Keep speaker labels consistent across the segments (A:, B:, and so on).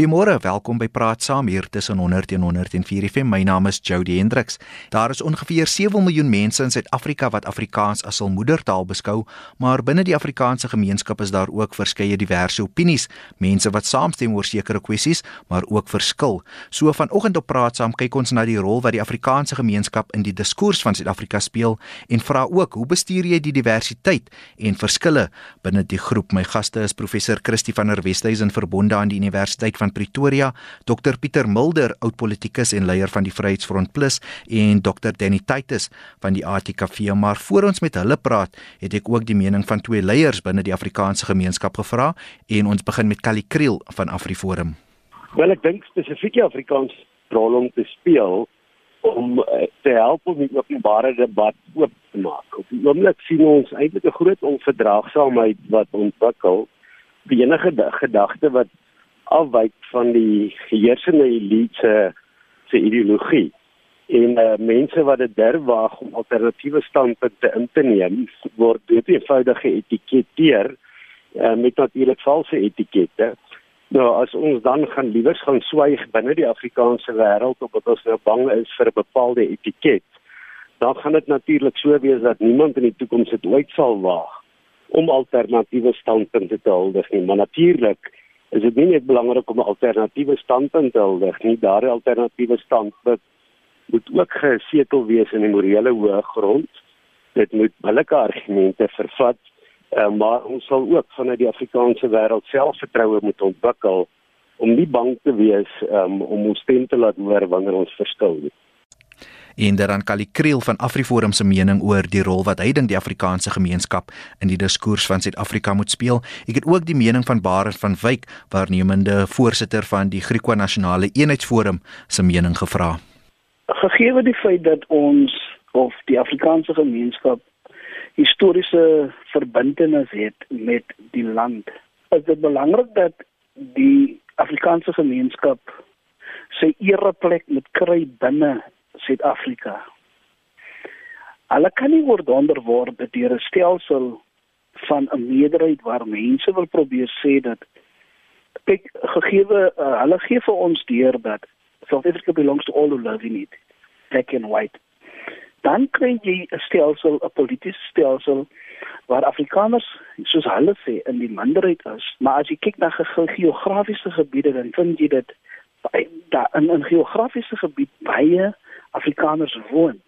A: Goeiemôre, welkom by Praat Saam hier tussen 100 en 104 FM. My naam is Jody Hendriks. Daar is ongeveer 7 miljoen mense in Suid-Afrika wat Afrikaans as hul moedertaal beskou, maar binne die Afrikaanse gemeenskap is daar ook verskeie diverse opinies, mense wat saamstem oor sekere kwessies, maar ook verskil. So vanoggend op Praat Saam kyk ons na die rol wat die Afrikaanse gemeenskap in die diskurs van Suid-Afrika speel en vra ook hoe bestuur jy die diversiteit en verskille binne die groep. My gaste is professor Christie van der Westhuizen verbonde aan die Universiteit van Pretoria, Dr Pieter Mulder, oud politikus en leier van die Vryheidsfront Plus en Dr Danny Titus van die ATKV. Maar voor ons met hulle praat, het ek ook die mening van twee leiers binne die Afrikaanse gemeenskap gevra en ons begin met Kali Kriel van AfriForum.
B: Wel ek dink spesifiek die Afrikaans rol om te speel om uh, te help om die openbare debat oop te maak. Op die oomblik sien ons eintlik 'n groot onverdraagsaamheid wat ontwikkel. Die enige gedagte wat afwyk van die heersende elite se ideologie. En uh, mense wat dit durf waag om alternatiewe standpunte in te neem word dit eenvoudig geetiketeer uh, met natuurlik valse etikette. Nou as ons dan gaan liewers gaan swyg binne die Afrikaanse wêreld omdat ons nou bang is vir 'n bepaalde etiket dan gaan dit natuurlik so wees dat niemand in die toekoms dit ooit sal waag om alternatiewe standpunte te huldig nie. Maar natuurlik is dit nie net belangrik om 'n alternatiewe standpunt te hê nie. Daardie alternatiewe standpunt moet ook gesetel wees in die morele hoë grond. Dit moet billike argumente vervat, uh, maar ons sal ook vanuit die Afrikaanse wêreld selfvertroue moet ontwikkel om nie bang te wees um, om ons stem te laat hoor wanneer ons verskil nie
A: en dan Kali Kriel van AfriForum se mening oor die rol wat hy dink die Afrikaanse gemeenskap in die diskurs van Suid-Afrika moet speel. Ek het ook die mening van Barend van Wyk, waarnemende voorsitter van die Griekwa Nasionale Eenheidsforum se mening gevra.
C: Gegee die feit dat ons of die Afrikaanse gemeenskap historiese verbintenis het met die land, is dit belangrik dat die Afrikaanse gemeenskap sy ereplek moet kry binne Suid-Afrika. Hulle kan nie word deur 'n stelsel van 'n meerderheid waar mense wil probeer sê dat kyk gegeewe uh, hulle gee vir ons deur dat South Africa belongs to all who live in it black and white dan kry jy 'n stelsel 'n politieke stelsel waar afrikaners soos hulle sê in die minderheid is maar as jy kyk na geografiese gebiede dan vind jy dit daar in 'n geografiese gebied baie Afrikaners woon.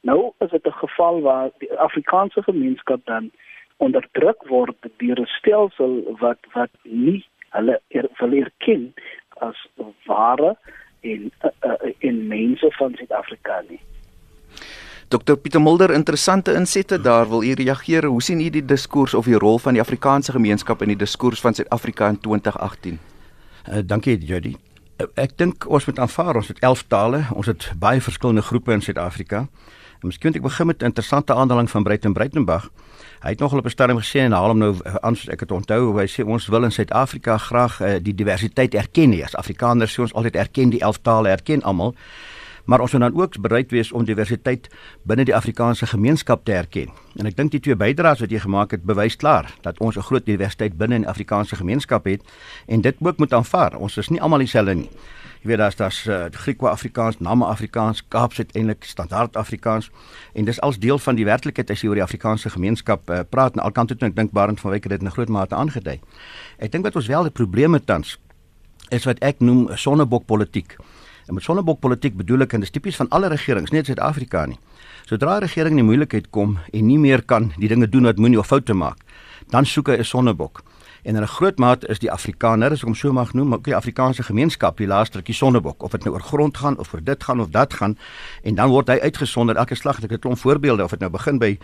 C: Nou is dit 'n geval waar die Afrikaanse gemeenskap dan onderdruk word deur 'n stelsel wat wat nie hulle er, erken as ware en in uh, mense van Suid-Afrika nie.
A: Dr Pieter Mulder, interessante insette daar. Wil u reageer? Hoe sien u die diskurs of die rol van die Afrikaanse gemeenskap in die diskurs van Suid-Afrika in 2018?
D: Uh, dankie, Jody ek dink ons moet aanvaar ons het 11 tale, ons het baie verskillende groepe in Suid-Afrika. En miskien moet ek begin met 'n interessante aanhaling van Breiten Breitenberg. Hy het nogal op 'n stadium gesê en haal hom nou aan soos ek het onthou, hy sê ons wil in Suid-Afrika graag uh, die diversiteit erken nie. As Afrikaners sê ons altyd erken die 11 tale, erken almal maar ons moet dan ook bereid wees om diversiteit binne die Afrikaanse gemeenskap te erken. En ek dink die twee bydraes wat jy gemaak het bewys klaar dat ons 'n groot diversiteit binne in die Afrikaanse gemeenskap het en dit ook moet aanvaar. Ons is nie almal dieselfde nie. Jy weet daar's daar's uh, Griekwa-Afrikaans, Nama-Afrikaans, Kaaps uiteindelik standaard Afrikaans en dis als deel van die werklikheid as jy oor die Afrikaanse gemeenskap uh, praat en alkant toe ek dink Barend van Wyk het dit in 'n groot mate aangedui. Ek dink wat ons wel 'n probleem het tans is wat ek noem sonnebok politiek. En met sonnebok politiek bedoel ek en dis tipies van alle regerings, nie net Suid-Afrika nie. Sodra 'n regering in die moeilikheid kom en nie meer kan die dinge doen wat moenie of foute maak, dan soek hy 'n sonnebok. En in 'n groot mate is die Afrikaner, as ek hom so mag noem, ook die Afrikaanse gemeenskap, die laaste rukkie sonnebok, of dit nou oor grond gaan of oor dit gaan of dat gaan, en dan word hy uitgesonder elke slag. Ek het 'n klomp voorbeelde of dit nou begin by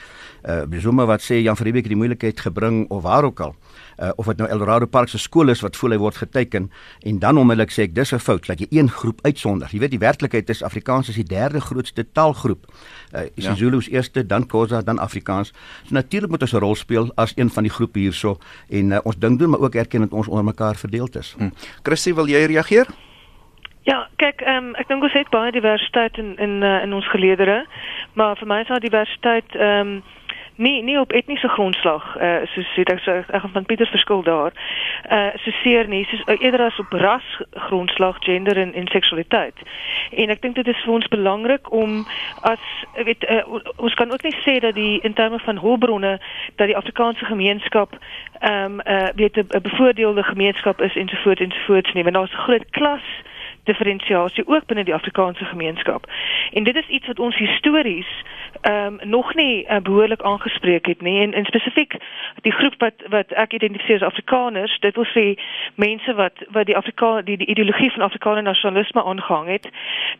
D: uh besome wat sê Jan Verbeek het die moeilikheid gebring of waar ook al uh, of dit nou Eldorado Park se skool is wat voel hy word geteken en dan onmiddellik sê ek dis 'n fout dat jy een groep uitsonder. Jy weet die werklikheid is Afrikaans is die derde grootste taalgroep. Uh, is ja. Zulu's eerste, dan Khoza, dan Afrikaans. So natuurlik moet ons 'n rol speel as een van die groepe hierso en uh, ons ding doen maar ook erken dat ons onder mekaar verdeeld is. Hm.
A: Chrissy, wil jy reageer?
E: Ja, kyk, um, ek dink ons het baie diversiteit in in uh, in ons geleedere, maar vir my is daar diversiteit ehm um, nie nie op etniese grondslag uh soos sê ek so ek van Pieter verskil daar. Uh so seer nie soos uh, eerder as op ras grondslag gender en en seksualiteit. En ek dink dit is vir ons belangrik om as ek weet uh, ons kan ook nie sê dat die in terme van hulpbronne dat die Afrikaanse gemeenskap ehm um, uh weet 'n bevoordeelde gemeenskap is ensovoorts ensovoorts nie. Want daar's groot klas diferensiasie ook binne die Afrikaanse gemeenskap. En dit is iets wat ons histories ehm um, nog nie uh, behoorlik aangespreek het nie en, en spesifiek die groep wat wat ek identifiseer as Afrikaners, dit wil sê mense wat wat die Afrika die die ideologie van Afrikaner nasionalisme aangehang het.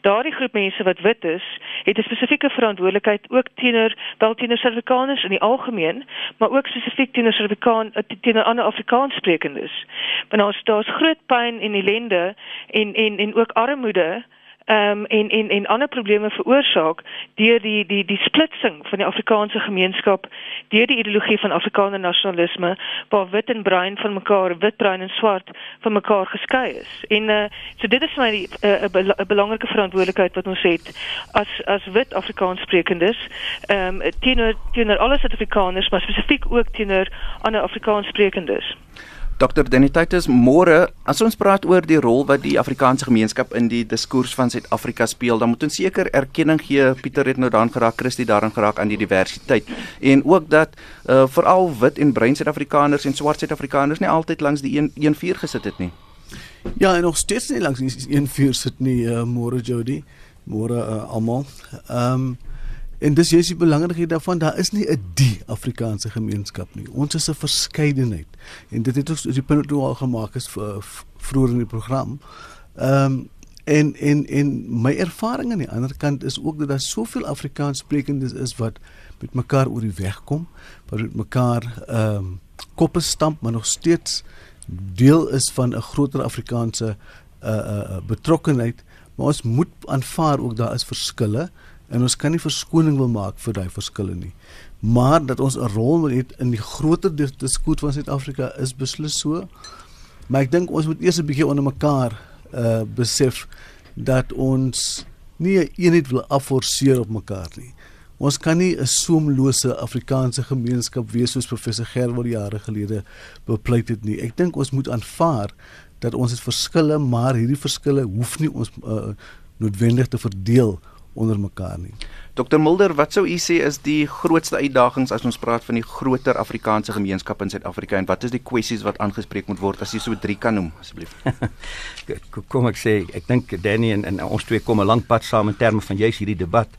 E: Daardie groep mense wat wit is, het 'n spesifieke verantwoordelikheid ook teenoor wel teenoor Suid-Afrikaners in die algemeen, maar ook spesifiek teenoor Suid-Afrikaan eh, teenoor ander Afrikaanssprekendes. Want daar's daar's groot pyn en ellende en en en ook armoede um, en en en ander probleme veroorsaak deur die die die splitsing van die Afrikaanse gemeenskap deur die ideologie van Afrikaner nasionalisme waar wit en bruin van mekaar wit bruin en swart van mekaar geskei is. En uh so dit is my 'n uh, bel belangrike verantwoordelikheid wat ons het as as wit Afrikaans sprekendes ehm um, teenoor teenoor alle Suid-Afrikaners maar spesifiek ook teenoor ander Afrikaans sprekendes.
F: Dr. Denititis, môre, as ons praat oor die rol wat die Afrikaanse gemeenskap in die diskurs van Suid-Afrika speel, dan moet ons seker erkenning gee. Pieter het nou daaraan geraak, Christie daaraan geraak aan die diversiteit en ook dat uh veral wit en bruin Suid-Afrikaners en swart Suid-Afrikaners nie altyd langs die 1 1-4 gesit het nie.
G: Ja, en nog steeds nie langs die 1-4 sit nie, uh, môre Jody. Môre uh, almal. Ehm um, En dis jy's die belangrikheid daarvan, daar is nie 'n die Afrikaanse gemeenskap nie. Ons is 'n verskeidenheid. En dit het ons die punt toe al gemaak is vir vroeër in die program. Ehm um, en en en my ervaring aan die ander kant is ook dat daar soveel Afrikaanssprekendes is wat met mekaar oor die weg kom, wat met mekaar ehm um, koppe stamp, maar nog steeds deel is van 'n groter Afrikaanse uh uh betrokkenheid. Maar ons moet aanvaar ook daar is verskille en ons kan nie verskoning wil maak vir daai verskille nie. Maar dat ons 'n rol wil hê in die groter diskurs van Suid-Afrika is beslis so. Maar ek dink ons moet eers 'n bietjie onder mekaar uh besef dat ons nie 'n eenheid wil afforceer op mekaar nie. Ons kan nie 'n soemlose Afrikaanse gemeenskap wees soos professor Gerwel jare gelede bepleit het nie. Ek dink ons moet aanvaar dat ons het verskille, maar hierdie verskille hoef nie ons uh, noodwendig te verdeel onder mekaar nie.
F: Dr Mulder, wat sou u sê is die grootste uitdagings as ons praat van die groter Afrikaanse gemeenskap in Suid-Afrika en wat is die kwessies wat aangespreek moet word as jy so drie kan noem asseblief?
D: kom ek sê, ek dink Danny en, en ons twee kom 'n lank pad saam in terme van juis hierdie debat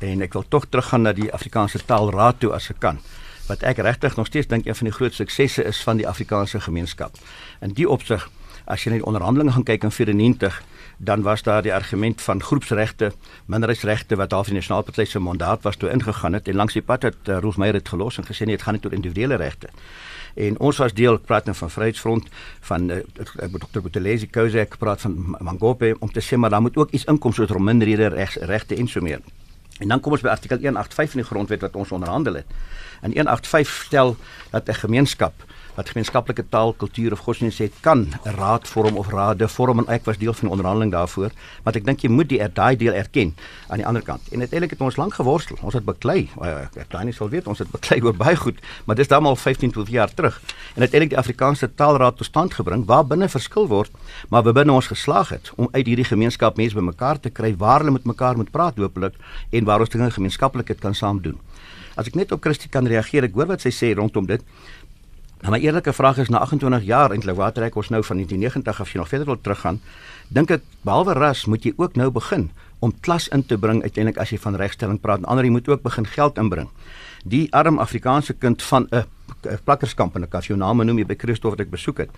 D: en ek wil tog teruggaan na die Afrikaanse Taalraad toe as ek kan wat ek regtig nog steeds dink een van die groot suksesse is van die Afrikaanse gemeenskap. In die opsig as jy net onderhandelinge gaan kyk in 94 dan was daar die argument van groepsregte, minderheidsregte wat half die nasionale party se mandaat was toe ingegaan het en langs die pad het uh, Rolf Meyer dit gelos en gesê nee, dit gaan nie oor individuele regte. En ons was deel praat nou van Vryheidsfront van uh, Dr. Botelesi Kozek praat van Mangope om te sê maar daar moet ook iets inkom soos minderhede regte en so meer. En dan kom ons by artikel 185 in die grondwet wat ons onderhandel het. En 185 stel dat 'n gemeenskap wat gemeenskaplike taal, kultuur of godsdienst het, kan 'n raad vorm of rade vorm en ek was deel van die onderhandeling daarvoor, maar ek dink jy moet die er, daai deel erken aan die ander kant. En uiteindelik het ons lank geworstel. Ons het beklei. Ek daai nie sou weet ons het beklei oor baie goed, maar dis dan al 15 tot jaar terug. En uiteindelik die Afrikaanse Taalraad tot stand gebring waar binne verskil word, maar we binne ons geslaag het om uit hierdie gemeenskap mense bymekaar te kry waar hulle met mekaar moet praat hopelik en waar ons dinge gemeenskaplik kan saam doen. As ek net op Christie kan reageer, ek hoor wat sy sê rondom dit. Nou my eerlike vraag is na 28 jaar eintlik waar trek ons nou van 1990 af as jy nog verder wil teruggaan? Dink ek behalwe ras moet jy ook nou begin om klas in te bring uiteindelik as jy van regstelling praat. Ander jy moet ook begin geld inbring. Die arm Afrikaanse kind van 'n plakkerskamp en ek kan jou name noem jy by Christof wat ek besoek het.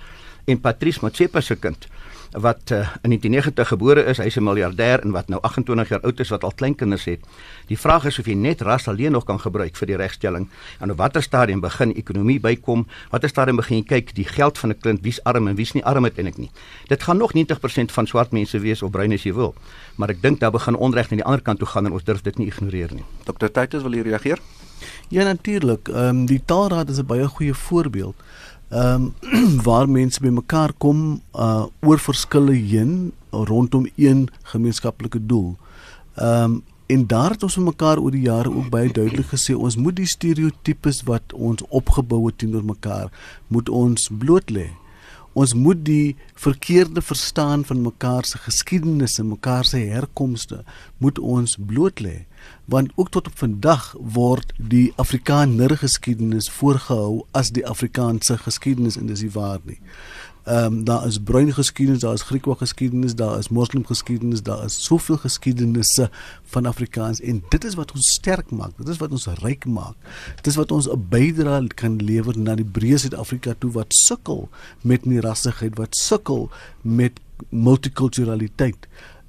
D: En Patrice Motsepe se kind wat uh, in 1990 gebore is, hy's 'n miljardêr en wat nou 28 jaar oud is wat al kleinkinders het. Die vraag is of jy net ras alleen nog kan gebruik vir die regstelling en op watter stadium begin ekonomie bykom? Watter stadium begin jy kyk die geld van 'n kind wie's arm en wie's nie arm eintlik nie. Dit gaan nog 90% van swart mense wees of bruin as jy wil. Maar ek dink daar begin onreg aan die ander kant toe gaan en ons durf dit nie ignoreer nie.
F: Dr. Titus wil hier reageer?
G: Ja natuurlik. Ehm um, die taalraad is 'n baie goeie voorbeeld ehm um, waar mense bymekaar kom uh oor verskille heen rondom een gemeenskaplike doel. Ehm um, en daar het ons mekaar oor die jare ook baie duidelik gesê ons moet die stereotypes wat ons opgebou het teenoor mekaar moet ons bloot lê. Ons moet die verkeerde verstaan van mekaar se geskiedenisse, mekaar se herkomste moet ons bloot lê. Want ook tot op vandag word die Afrikaner geskiedenis voorgehou as die Afrikaanse geskiedenis en dis nie waar nie. Ehm um, daar is bruin geskiedenis, daar is Griekse geskiedenis, daar is moslim geskiedenis, daar is soveel geskiedenisse van Afrikaans en dit is wat ons sterk maak. Dit is wat ons ryk maak. Dit is wat ons 'n bydrae kan lewer na die breë Suid-Afrika toe wat sukkel met nierassigheid, wat sukkel met multikulturaliteit.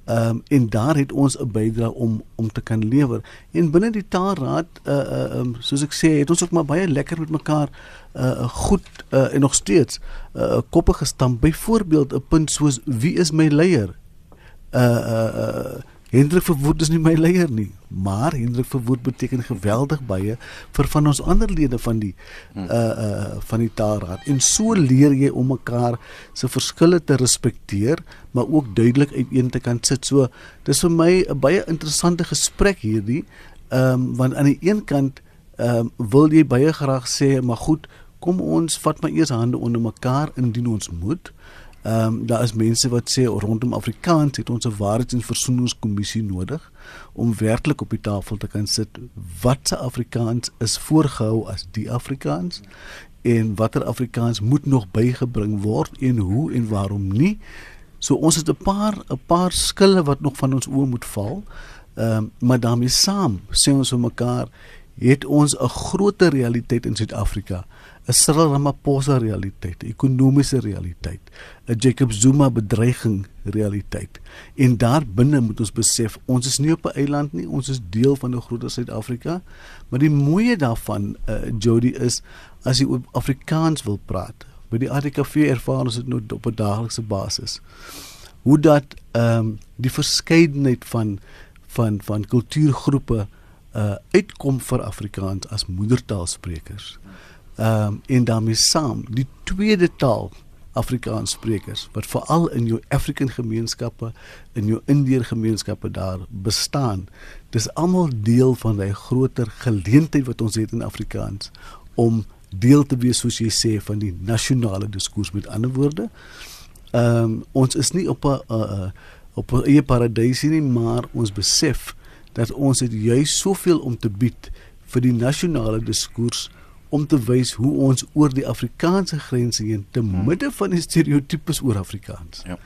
G: Ehm um, en daar het ons 'n bydrae om om te kan lewer. En binne die taalraad uh uh um, soos ek sê, het ons ook maar baie lekker met mekaar uh goed uh en nog steeds uh koppe gestamp. Byvoorbeeld 'n punt soos wie is my leier? Uh uh, uh Hendrik Verwoerd is nie my leier nie, maar Hendrik Verwoerd beteken geweldig baie vir van ons ander lede van die uh uh van die taalraad. En so leer jy om mekaar se verskille te respekteer, maar ook duidelik uiteen te kan sit. So dis vir my 'n baie interessante gesprek hierdie. Ehm um, want aan die een kant ehm um, wil jy baie graag sê, maar goed, kom ons vat maar eers hande onder mekaar indien ons moet. Ehm um, daar is mense wat sê rondom Afrikaans het ons 'n waarheids- en versoeningskommissie nodig om werklik op die tafel te kan sit wat se Afrikaans is voorgehou as die Afrikaans en watter Afrikaans moet nog bygebring word en hoe en waarom nie. So ons het 'n paar 'n paar skille wat nog van ons oë moet val. Ehm um, maar daarmee saam sê ons vir mekaar het ons 'n groter realiteit in Suid-Afrika 'n Cyril Ramaphosa realiteit, 'n ekonomiese realiteit, 'n Jacob Zuma bedreiging realiteit. En daar binne moet ons besef, ons is nie op 'n eiland nie, ons is deel van 'n groter Suid-Afrika. Maar die mooie daarvan, uh, Jody is as jy oor Afrikaans wil praat, by die ATKV ervaar ons dit nou op 'n daaglikse basis. Hoe dat ehm um, die verskeidenheid van van van kultuurgroepe uh uitkom vir Afrikaans as moedertaalsprekers ehm um, en daarmee saam die tweede taal Afrikaans sprekers wat veral in jou African gemeenskappe in jou Indiër gemeenskappe daar bestaan. Dis almal deel van daai groter geleentheid wat ons het in Afrikaans om deel te wees soos jy sê van die nasionale diskurs met ander woorde. Ehm um, ons is nie op 'n uh, op 'n eie paradysie nie, maar ons besef dat ons het juis soveel om te bied vir die nasionale diskurs om te wys hoe ons oor die Afrikaanse grense heen te hmm. midde van die stereotypes oor Afrikaans. Ja.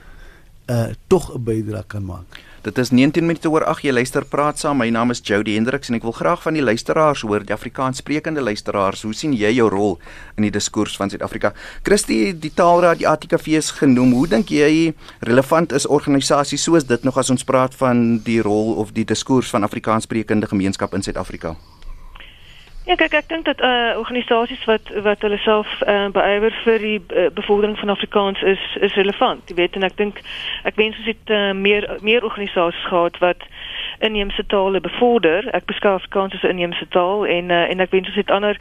G: Uh tog 'n bydrae kan maak.
F: Dit is 19 minute oor 8 jy luister praat saam. My naam is Jody Hendriks en ek wil graag van die luisteraars hoor, die Afrikaanssprekende luisteraars, hoe sien jy jou rol in die diskurs van Suid-Afrika? Christie, die Taalraad, die ATKV is genoem. Hoe dink jy relevant is organisasies soos dit nog as ons praat van die rol of die diskurs van Afrikaanssprekende gemeenskap in Suid-Afrika?
E: Ja, kyk, ek dink dat eh uh, organisasies wat wat hulle self eh uh, beywer vir die uh, bevordering van Afrikaans is is relevant. Jy weet en ek dink ek wens ons het uh, meer meer organisasies gehad wat inheemse tale bevorder. Ek beskou Afrikaans as 'n inheemse taal en uh, en ek wens ons het ander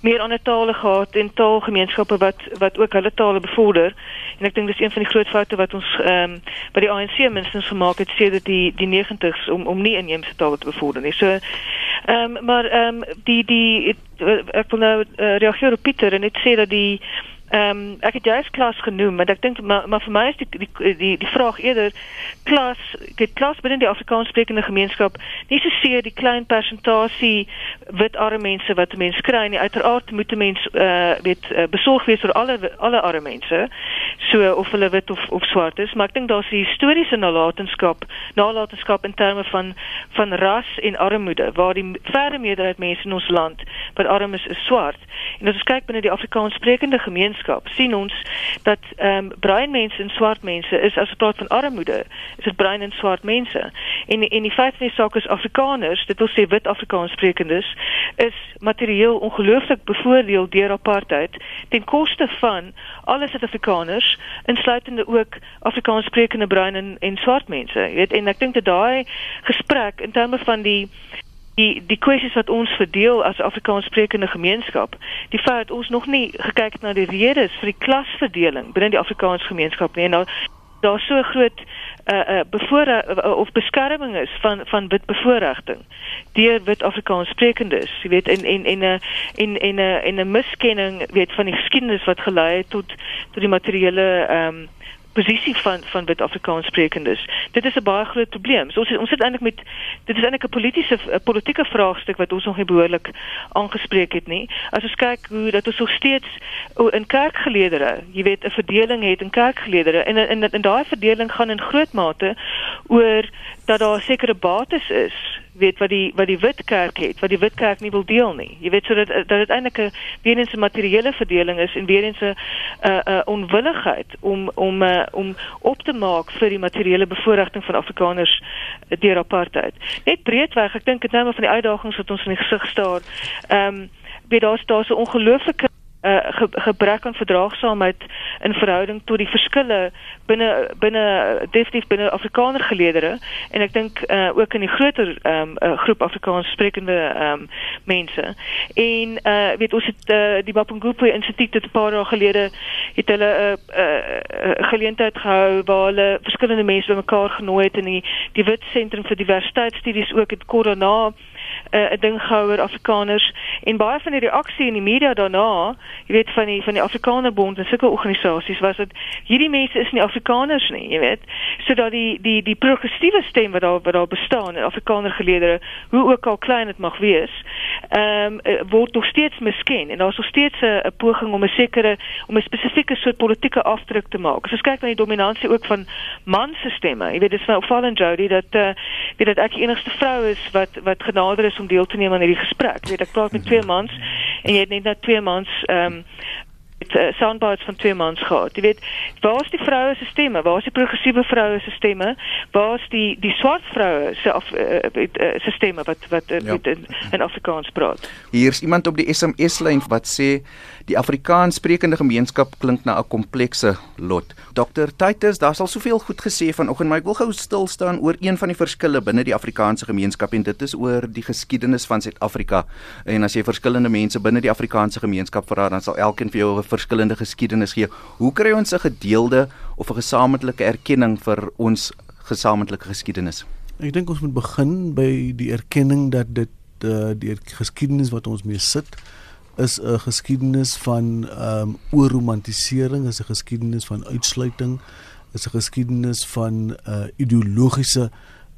E: meer ander tale gehad en taalgemeenskappe wat wat ook hulle tale bevorder. En ek dink dis een van die groot foute wat ons ehm um, by die ANC minstens gemaak het sedert die die 90s om om nie inheemse tale te bevorder nie. So ehm um, maar ehm um, die die ek wil nou uh, reageer op Pieter en net sê dat die Ehm um, ek het juist klas genoem, maar ek dink maar, maar vir my is die die die, die vraag eerder klas, dit klas binne die Afrikaanssprekende gemeenskap, nie so seer die klein persentasie wit arme mense wat mense kry nie. Uiteraard moet mense uh, weet uh, besorg wees vir alle alle arme mense, so of hulle wit of of swart is, maar ek dink daar's 'n historiese nalatenskap, nalatenskap in terme van van ras en armoede waar die verre meerderheid mense in ons land wat arm is, is swart. En as ons kyk binne die Afrikaanssprekende gemeenskap gemeenskap sien ons dat ehm um, bruin mense en swart mense is as gepraat van armoede, is dit bruin en swart mense. En en die feit van die saak is Afrikaners, dit wil sê wit Afrikaans sprekendes, is materieel ongelooflik bevoordeel deur apartheid ten koste van alle Suid-Afrikaners, insluitende ook Afrikaans sprekende bruin en en swart mense. Jy weet en ek dink dat daai gesprek in terme van die die die kwessies wat ons verdeel as Afrikaanssprekende gemeenskap, die feit ons nog nie gekyk het na die redes vir die klasverdeling binne die Afrikaans gemeenskap nie. Nou daar's so groot uh, uh bevoorreg uh, of beskerming is van van wit bevoordiging deur wit Afrikaans sprekendes jy weet in in in 'n in in 'n in 'n miskenning weet van die geskiedenis wat gelei het tot tot die materiële ehm um, posisie van van wit Afrikaans sprekendes. Dit is 'n baie groot probleem. So ons ons sit eintlik met dit is eintlik 'n politieke politieke vraagstuk wat ons nog nie behoorlik aangespreek het nie. As ons kyk hoe dat ons nog steeds in kerkgeleedere, jy weet, 'n verdeling het in kerkgeleedere en in in, in daai verdeling gaan in groot mate oor dat daar sekere bates is weet wat die wat die wit kerk het wat die wit kerk nie wil deel nie. Jy weet sodat dat dit eintlik 'n weer eens 'n materiële verdeling is en weer eens 'n 'n uh, uh, onwilligheid om om uh, om op te maak vir die materiële bevoordiging van Afrikaners uh, deur apartheid. Net breedweg ek dink dit nou maar van die uitdagings wat ons in die gesig staar. Ehm um, weet daar's daar's 'n ongelooflike uh, ge, gebrek aan verdraagsaamheid in verhouding tot die verskille binne binne definitief binne Afrikaner geleedere en ek dink uh, ook in die groter um, uh, groep Afrikaans sprekende um, mense. En uh, weet ons het uh, die Mapungubwe Instituut het 'n paar dae gelede het hulle 'n uh, uh, geleentheid gehou waar hulle verskillende mense bymekaar genooi het in die die Wit Sentrum vir Diversiteitsstudies ook het kort daarna 'n uh, ding gehou oor Afrikaners en baie van die reaksie in die media daarna, jy weet van die van die Afrikanerbond en sulke organisasies was dit hierdie mense is nie Afrikaners nie, jy weet. Sodat die die die progressiewe stem wat daar wat daar bestaan in Afrikaner geleedere, hoe ook al klein dit mag wees, ehm um, word nog steeds misken en daar's nog steeds 'n poging om 'n sekere om 'n spesifieke soort politieke afdruk te maak. As ons kyk na die dominansie ook van mansstemme, jy weet dit is wel opvallend Jody dat eh uh, weet dat ek die enigste vrou is wat wat genader is om deel te neem aan hierdie gesprek. Jy weet ek praat met twee mans en jy het net nou twee mans ehm um, het uh, soundbites van twee mans gehad. Jy weet, waar is die vroue se stemme? Waar is die progressiewe vroue se stemme? Waar is die die swart vroue se of uh, uh, se stemme wat wat uh, ja. in, in Afrikaans praat?
F: Hier is iemand op die SMS lyn wat sê die Afrikaans sprekende gemeenskap klink na 'n komplekse lot. Dr. Titus, daar's al soveel goed gesê vanoggend, maar ek wil gou stil staan oor een van die verskille binne die Afrikaanse gemeenskap en dit is oor die geskiedenis van Suid-Afrika. En as jy verskillende mense binne die Afrikaanse gemeenskap vra, dan sal elkeen vir jou 'n verskillende geskiedenis gee. Hoe kry ons 'n gedeelde of 'n gesamentlike erkenning vir ons gesamentlike geskiedenis?
G: Ek dink ons moet begin by die erkenning dat dit uh, die geskiedenis wat ons mee sit is 'n geskiedenis van ehm um, oorromantisering, is 'n geskiedenis van uitsluiting, is 'n geskiedenis van 'n uh, ideologiese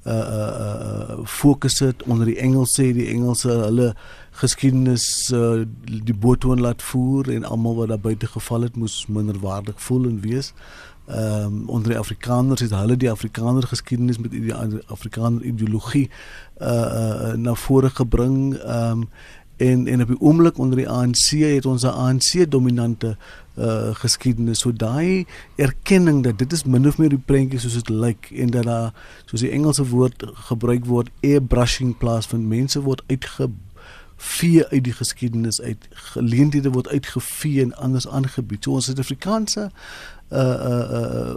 G: uh uh uh fokus het onder die Engelse die Engelse hulle geskiedenis uh, die boottoon laat voer en almal wat daar buite geval het moes minderwaardig voel en wees. Ehm um, onder die Afrikaners het hulle die Afrikaner geskiedenis met die Afrikaner ideologie uh uh na vore gebring. Ehm um, en en op die oomblik onder die ANC het ons 'n ANC dominante uh geskiedenis. So daai erkenning dat dit is min of meer die prentjie soos dit lyk en dat daar soos die Engelse woord gebruik word airbrushing plaas van mense word uitge vee uit die geskiedenis uit geleenthede word uitgevee en anders aangebied. So ons Suid-Afrikaanse uh uh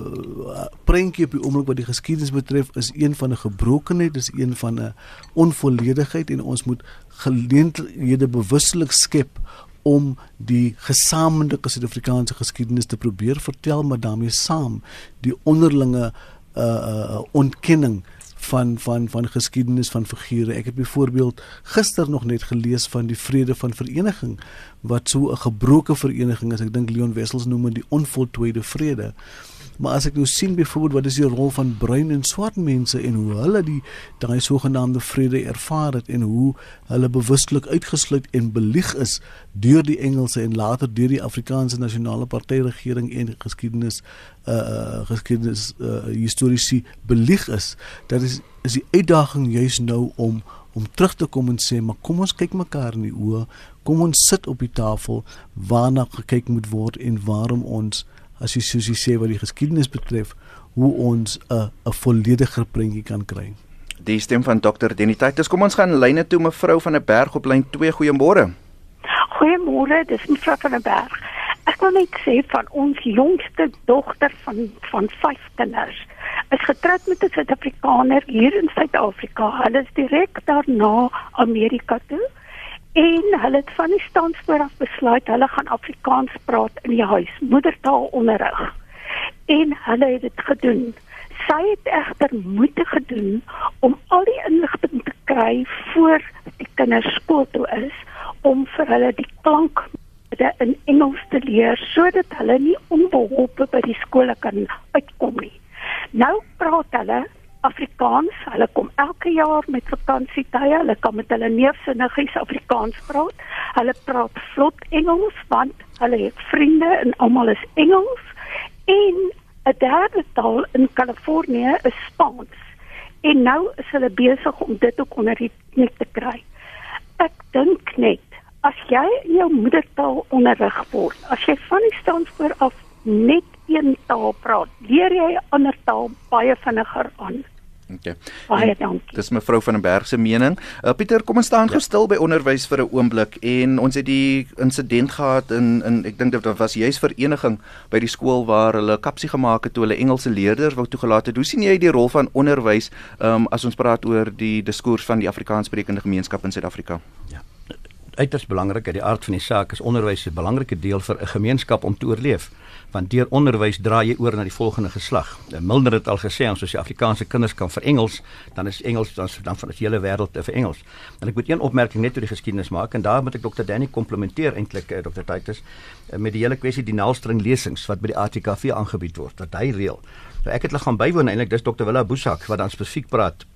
G: uh prentjie op die oomblik wat die geskiedenis betref is een van 'n gebrokenheid, dis een van 'n onvolledigheid en ons moet geleenthede bewuslik skep om die gesamentlike Suid-Afrikaanse geskiedenis te probeer vertel maar daarmee saam die onderlinge uh uh ontkenning van van van geskiedenis van figure. Ek het byvoorbeeld gister nog net gelees van die vrede van vereniging wat so 'n gebroke vereniging is. Ek dink Leon Wessels noem dit die onvoltooide vrede. Maar as ek nou sien byvoorbeeld wat is die rol van bruin en swart mense en hoe hulle die daai sogenaamde vrede ervaar het en hoe hulle bewustelik uitgesluit en belieg is deur die Engelse en later deur die Afrikaanse nasionale party regering en geskiedenis uh geskiedenis uh historiese belieg is. Dat is is die uitdaging juis nou om om terug te kom en sê maar kom ons kyk mekaar in die oë, kom ons sit op die tafel waarna gekyk moet word en waarom ons as jy soos jy sê wat die geskiedenis betref, hoe ons 'n 'n vollediger prentjie kan kry.
F: Die stem van Dr. Denitaitis. Kom ons gaan lyne toe mevrou van der Berg op lyn 2. Goeiemôre.
H: Goeiemôre, dis mevrou van der Berg. Ek wil net sê van ons jongste dogter van van 5 kinders is getroud met 'n Suid-Afrikaner hier in Suid-Afrika. Hulle is direk daarna Amerika toe en hulle het van die standspoor af besluit hulle gaan Afrikaans praat in die huis, moedertaal onderrig. En hulle het dit gedoen. Sy het egter moeite gedoen om al die inligting te kry voor die kinders skool toe is om vir hulle die klank in Engels te leer sodat hulle nie onbeholpe by die skole kan uitkom nie. Nou praat hulle Afrikaans. Hulle kom elke jaar met vakansietye. Hulle kan met hulle neefsinnigies Afrikaans praat. Hulle praat vlot Engels want hulle het vriende en almal is Engels. En 'n derde taal in Kalifornië is Spaans. En nou is hulle besig om dit ook onder die knie te kry. Ek dink net as jy jou moedertaal onderrig word, as jy van die standspoor af net een taal praat, leer jy 'n ander taal baie vinniger aan.
F: Okay.
H: Baie dankie.
F: Dis mevrou van den Berg se mening. Uh, Pieter, kom ons staan ja. gestil by onderwys vir 'n oomblik en ons het die insident gehad in in ek dink dit was juis vereniging by die skool waar hulle kapsie gemaak het toe hulle Engelse leerders wou toegelaat het. Hoe sien jy die rol van onderwys um, as ons praat oor die diskurs van die Afrikaanssprekende gemeenskap in Suid-Afrika?
D: Ja uiters belangrik uit die aard van die saak is onderwys 'n belangrike deel vir 'n gemeenskap om te oorleef want deur onderwys dra jy oor na die volgende geslag. Eh, Milner het al gesê ons as die Afrikaanse kinders kan vir Engels, dan is Engels dan dan van die hele wêreld vir Engels. En ek moet een opmerking net oor die geskiedenis maak en daar moet ek Dr. Danny komplimenteer eintlik eh, Dr. Titus eh, met die hele kwessie die naalstring lesings wat by die ATKV aangebied word wat hy reël. Nou ek het hulle gaan bywoon eintlik dis Dr. Willa Boesak wat dan spesifiek praat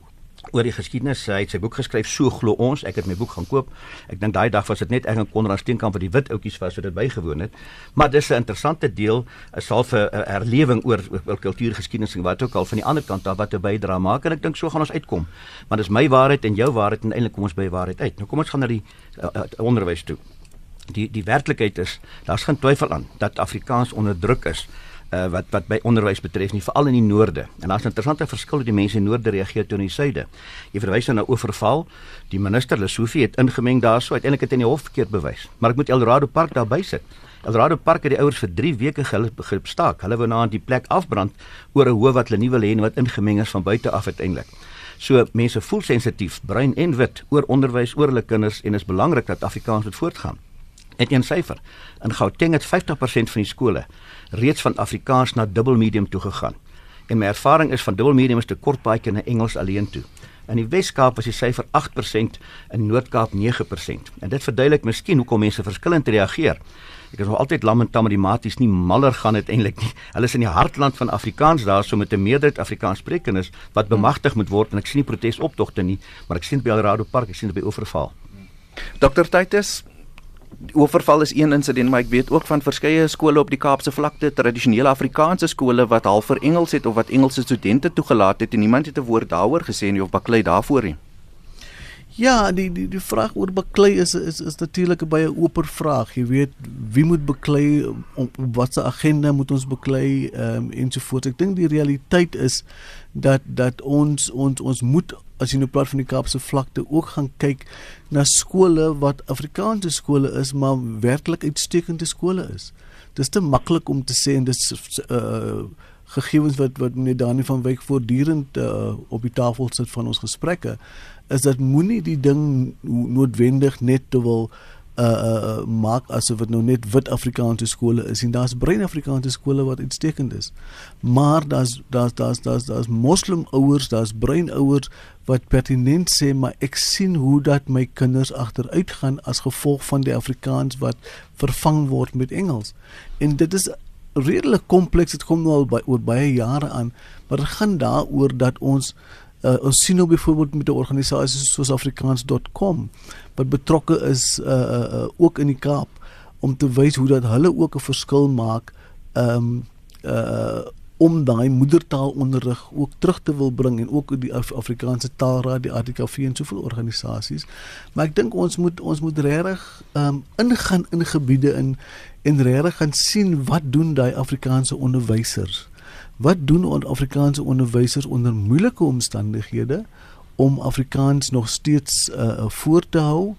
D: oor die geskiedenis. Hy het sy boek geskryf So glo ons. Ek het my boek gaan koop. Ek dink daai dag was dit net ek en Konrad Steenkamp wat die wit ouetjies was wat dit bygewoon het. Maar dis 'n interessante deel, 'n half 'n herlewing oor oor kultuurgeskiedenis en wat ook al van die ander kant af wat 'n bydra maak en ek dink so gaan ons uitkom. Maar dis my waarheid en jou waarheid en eintlik kom ons by waarheid uit. Nou kom ons gaan na die uh, uh, onderwys toe. Die die werklikheid is, daar's geen twyfel aan dat Afrikaans onderdruk is uh, wat wat by onderwys betref nie veral in die noorde. En daar's 'n interessante verskil hoe die mense in die noorde reageer teenoor die suide. Jy verwys nou na oorval. Die minister Lesofie het ingemeng daarso uiteindelik het in die hof verkeerd bewys. Maar ek moet Eldorado Park daarby sit. Eldorado Park het die ouers vir 3 weke gestaak. Hulle wou na die plek afbrand oor 'n hoof wat hulle nie wil hê en wat ingemeng is van buite af uiteindelik. So mense voel sensitief, bruin en wit oor onderwys oor hulle kinders en is belangrik dat Afrikaans moet voortgaan. Net een syfer. In Gauteng het 50% van die skole reeds van Afrikaans na dubbelmedium toe gegaan. En my ervaring is van dubbelmedium is te kort baie na Engels alleen toe. In die Wes-Kaap was die syfer 8%, in Noord-Kaap 9%. En dit verduidelik miskien hoekom mense verskillend reageer. Ek is nog altyd lamentam met die maties nie maller gaan uiteindelik nie. Hulle is in die hartland van Afrikaans daar so met 'n meerderheid Afrikaanssprekendes wat bemagtig moet word en ek sien nie protesoptogte nie, maar ek sien by Alrado Park, ek sien dit by Oeverval.
F: Dr Titus, oorval is een insident maar ek weet ook van verskeie skole op die Kaapse vlakte tradisionele Afrikaanse skole wat half vir Engels het of wat Engelse studente toegelaat het en niemand het 'n woord daaroor gesê nie of baklei daarvoor nie.
G: Ja, die die die vraag oor baklei is is is natuurlik 'n baie oop vraag. Jy weet, wie moet baklei om op watter agenda moet ons baklei ehm um, ensovoorts. Ek dink die realiteit is dat dat ons ons ons moet as jy nou praat van die Kaapse vlakte ook gaan kyk na skole wat Afrikaanse skole is maar werklik uitstekende skole is. Dis te maklik om te sê en dis uh gegevens wat wat meneer Dani van Wyk voortdurend uh, op die tafel sit van ons gesprekke is dat moenie die ding noodwendig net te wil uh uh maak asof dit nou net wit Afrikaanse skole is en daar's bruin Afrikaanse skole wat uitstekend is. Maar daar's daar's daar's daar's daar's moslim ouers, daar's bruin ouers wat pertinent sê maar ek sien hoe dat my kinders agteruit gaan as gevolg van die Afrikaans wat vervang word met Engels. En dit is redelik kompleks, dit kom nou al by oor baie jare aan, maar dit gaan daaroor dat ons uh, ons sien nou byvoorbeeld met 'n organisasie soos afrikaans.com wat betrokke is uh, uh, uh, ook in die Kaap om te wys hoe dat hulle ook 'n verskil maak um, uh, om daai moedertaalonderrig ook terug te wil bring en ook die Af Afrikaanse Taalraad, die ATKV en soveel organisasies. Maar ek dink ons moet ons moet regtig um, ingaan in gebiede in en regtig gaan sien wat doen daai Afrikaanse onderwysers Wat doen ons Afrikaanse onderwysers onder moeilike omstandighede om Afrikaans nog steeds uh, voor te hou?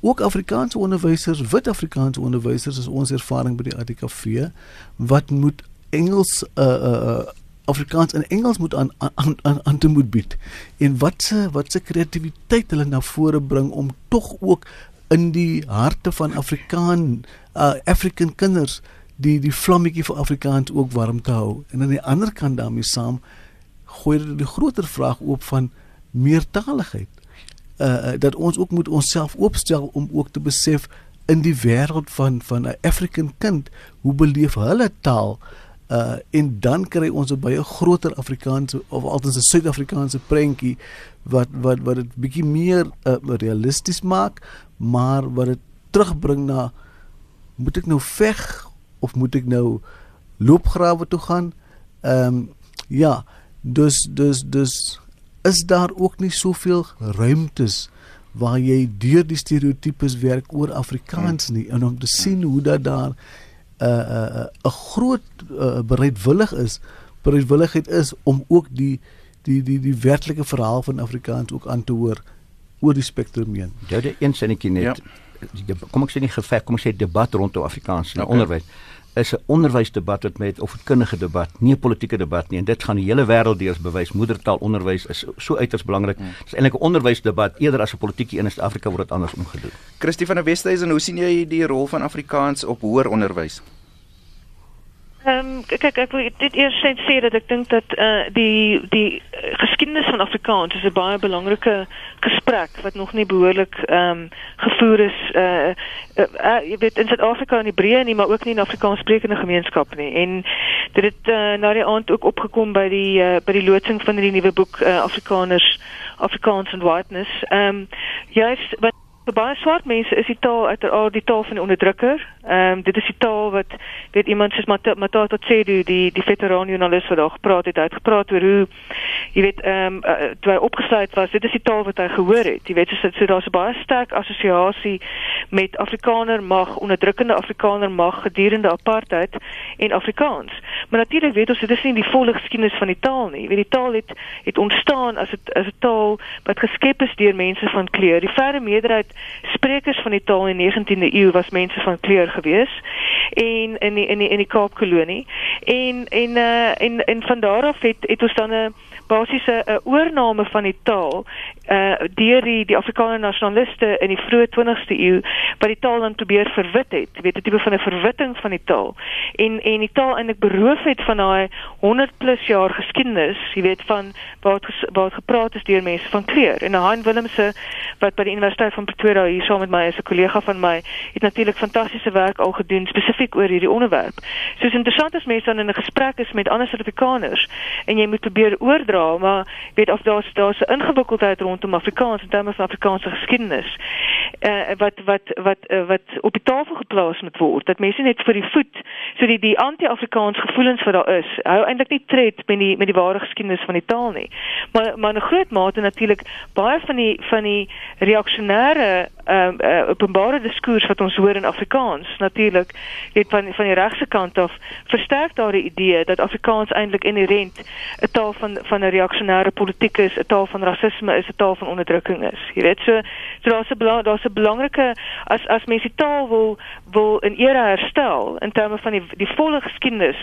G: Ook Afrikaanse onderwysers, wit Afrikaanse onderwysers is ons ervaring by die ATKV wat moet Engels uh uh Afrikaans en Engels moet aan aan aan, aan te moet bied. En wat se wat se kreatiwiteit hulle na vore bring om tog ook in die harte van Afrikaan uh African kinders die die vlammetjie vir Afrikaans ook warm te hou. En aan die ander kant daarmee saam gooi dit die groter vraag oop van meertaligheid. Uh dat ons ook moet onsself oopstel om ook te besef in die wêreld van van 'n African kind, hoe beleef hulle taal? Uh en dan kry ons 'n baie groter Afrikaanse of altens 'n Suid-Afrikaanse prentjie wat wat wat dit bietjie meer uh, realisties maak, maar wat dit terugbring na moet ek nou veg of moet ek nou loopgrawe toe gaan? Ehm um, ja, dus dus dus is daar ook nie soveel ruimtes waar jy deur die stereotypes werk oor Afrikaans nie en om te sien hoe dat daar 'n uh, 'n uh, 'n uh, groot uh, bereidwillig is bereidwilligheid is om ook die die die die werklike verhaal van Afrikaans ook aan te hoor oor die spektrum heen.
D: Jy het een sinnetjie net ja. kom ek sê nie geveg kom ek sê debat rondom Afrikaans in okay. onderwys is 'n onderwysdebat wat met of 'n kundige debat, nie 'n politieke debat nie en dit gaan die hele wêreld deurs bewys. Moedertaalonderwys is so uiters belangrik. Hmm. Dit is eintlik 'n onderwysdebat eerder as 'n politieke een in Suid-Afrika word dit anders omgedoen.
F: Christie van der Westhuizen, hoe sien jy die rol van Afrikaans op hoër onderwys?
E: Ehm um, kyk ek wil dit eers sê dat ek dink dat eh uh, die die geskiedenis van Afrikaans is 'n baie belangrike gesprek wat nog nie behoorlik ehm um, gevoer is eh uh, uh, uh, jy weet in Suid-Afrika in Hebreë nie maar ook nie in Afrikaanssprekende gemeenskappe nie. En dit het uh, na die aand ook opgekom by die uh, by die loodsing van die nuwe boek uh, Afrikaners Afrikaans and Whiteness. Ehm um, juist wat vir baie swart mense is die taal uiteraard die taal van die onderdrukker. Ehm um, dit is die taal wat weet iemand soos Matata Tsedu die die veteran joernalis wat daar gepraat het, het gepraat oor hoe jy weet ehm um, toe hy opgesluit was, dit is die taal wat hy gehoor het. Jy weet so, so daar's 'n baie sterk assosiasie met Afrikaner mag, onderdrukkende Afrikaner mag gedurende apartheid en Afrikaans. Maar natuurlik weet ons dit is nie die volle geskiedenis van die taal nie. Jy weet die taal het het ontstaan as 'n as 'n taal wat geskep is deur mense van kleur. Die verre meerderheid sprekers van die taal in die 19de eeu was mense van kleur gewees en in die in die in die Kaapkolonie. En en uh, en en van daar af het het ons dan 'n basiese 'n oorneem van die taal uh deur die die Afrikaner nasionaliste in die vroeë 20ste eeu wat die taal dan probeer verwit het, weet 'n tipe van 'n verwitting van die taal en en die taal eintlik beroof het van daai 100 plus jaar geskiedenis, jy weet van waar het waar het gepraat is deur mense van kleur en Hein Willemse wat by die Universiteit van Pretoria hier saam met my is 'n kollega van my het natuurlik fantastiese werk al gedoen spesifiek oor hierdie onderwerp. So is interessant as mense dan in 'n gesprek is met ander Suid-Afrikaners en jy moet probeer oordra, maar weet of daar's daar's 'n ingewikkeldheid rondom Afrikaans in terme van Afrikaanse geskiedenis. Uh, wat wat wat uh, wat op die tafel geplaas moet word dat mense net vir die voet so die die anti-Afrikaans gevoelens wat daar is hou eintlik nie tred met die met die ware geskiedenis van die taal nie maar maar 'n groot mate natuurlik baie van die van die reaksionêre ehm uh, uh, openbare diskurs wat ons hoor in Afrikaans natuurlik weet van van die regse kant af versterk daar die idee dat Afrikaans eintlik inherent 'n taal van van 'n reaksionêre politiek is, 'n taal van rasisme is, 'n taal van onderdrukking is. Jy weet so so daar's 'n daar's 'n belangrike as as mense taal wil wil in ere herstel in terme van die die volle geskiedenis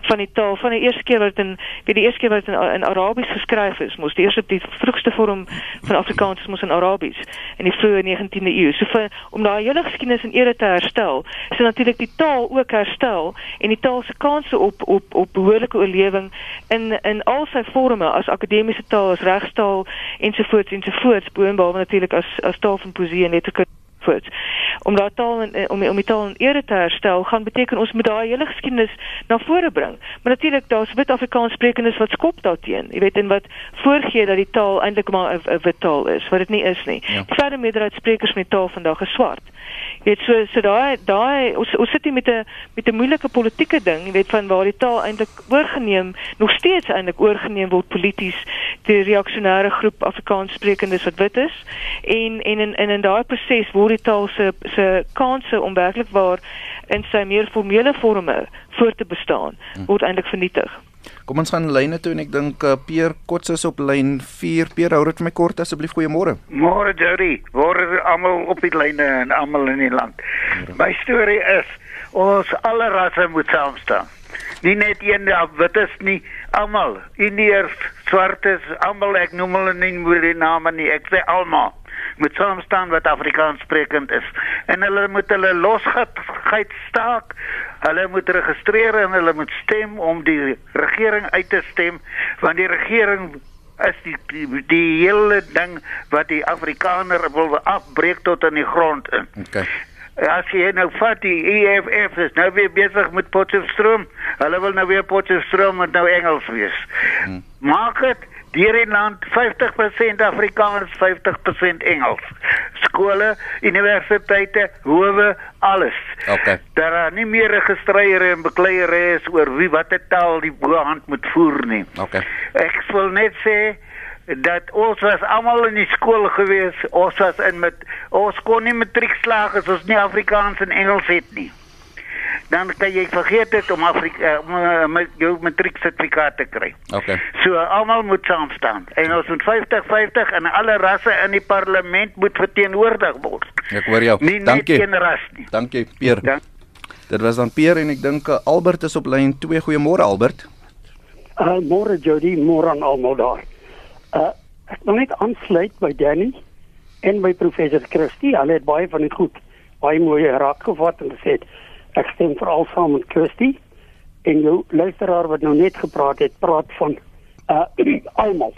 E: van die taal van die eerste keer wat in weet die eerste keer wat in, in Arabies geskryf is, moes die eerste die vroegste vorm van Afrikaans moes in Arabies in die vroeë 19de eeu. So vir om daai hele geskiedenis in ere te herstel, is natuurlik die taal ook herstel en die taal se kanse op op op behoorlike oorlewing in in al sy forme as akademiese taal, as regstaal ensovoorts ensovoorts, boonbehalwe natuurlik as as taal van poesie en letterkunde voort. Om daardie taal en om om die taal in ere te herstel, gaan beteken ons moet daai hele geskiedenis na vore bring. Maar natuurlik daar's wit Afrikaans sprekendes wat skop daarteen. Jy weet en wat voorgee dat die taal eintlik maar 'n wit taal is, wat dit nie is nie. Ja. Die verder meerderheid sprekers met taal vandag is swart. Jy weet so so daai daai ons ons sit hier met 'n met 'n moeilike politieke ding, jy weet van waar die taal eintlik oorgeneem, nog steeds eintlik oorgeneem word polities die reaksionêre groep Afrikaans sprekendes wat wit is en en in in in daai proses word die taal se se kanse om werklik waar in sy meer formele vorme voort te bestaan hm. word eintlik vernietig.
F: Kom ons gaan lyne toe en ek dink uh, Peer Kots is op lyn 4. Peer, hou dit vir my kort asseblief. Goeiemôre.
I: Môre Jerry. Word almal op die lyne en almal in die land. My storie is ons alle rasse moet saam staan. Nie net een wit is nie, almal. Indiërs, swartes, almal ek noem hulle nie met die name nie. Ek sê almal moet saam staan wat Afrikaans sprekend is. En hulle moet hulle losgeit staak. Hulle moet registreer en hulle moet stem om die regering uit te stem want die regering is die die, die hele ding wat die Afrikaner wil afbreek tot in die grond in.
F: Okay.
I: As jy nou vat die EFF is nou weer besig met Potchefstroom. Hulle wil nou weer Potchefstroom met nou Engels wees. Hmm. Maak dit deur in land 50% Afrikaans, 50% Engels. Skole, universiteite, howe, alles.
F: Okay.
I: Daar is nie meer registreer en bekleier is oor wie watter taal die boehand moet voer nie.
F: Okay.
I: Ek wil net sê dat ons was almal in die skool gewees. Ons was in met ons kon nie matriek slaag as ons nie Afrikaans en Engels het nie. Dan kan jy vergeet dit om Afrika om uh, met jou matriek sertifikaat te kry.
F: Okay.
I: So almal moet saam staan. En ons moet 50-50 en alle rasse in die parlement moet verteenwoordig word.
F: Ek hoor jou.
I: Nie net
F: Dankie.
I: een ras nie.
F: Dankie, Pier.
I: Dank.
F: Dit was dan Pier en ek dink uh, Albert is op lyn 2. Goeiemôre Albert.
J: Uh môre Jody, môre aan almal daar. Uh ek wil net aansluit by Danny en by professor Christie. Hulle het baie van dit goed, baie mooi raak gevat en gesê ek stem veral saam met Christie en jou luisteraar wat nou net gepraat het, praat van uh almal.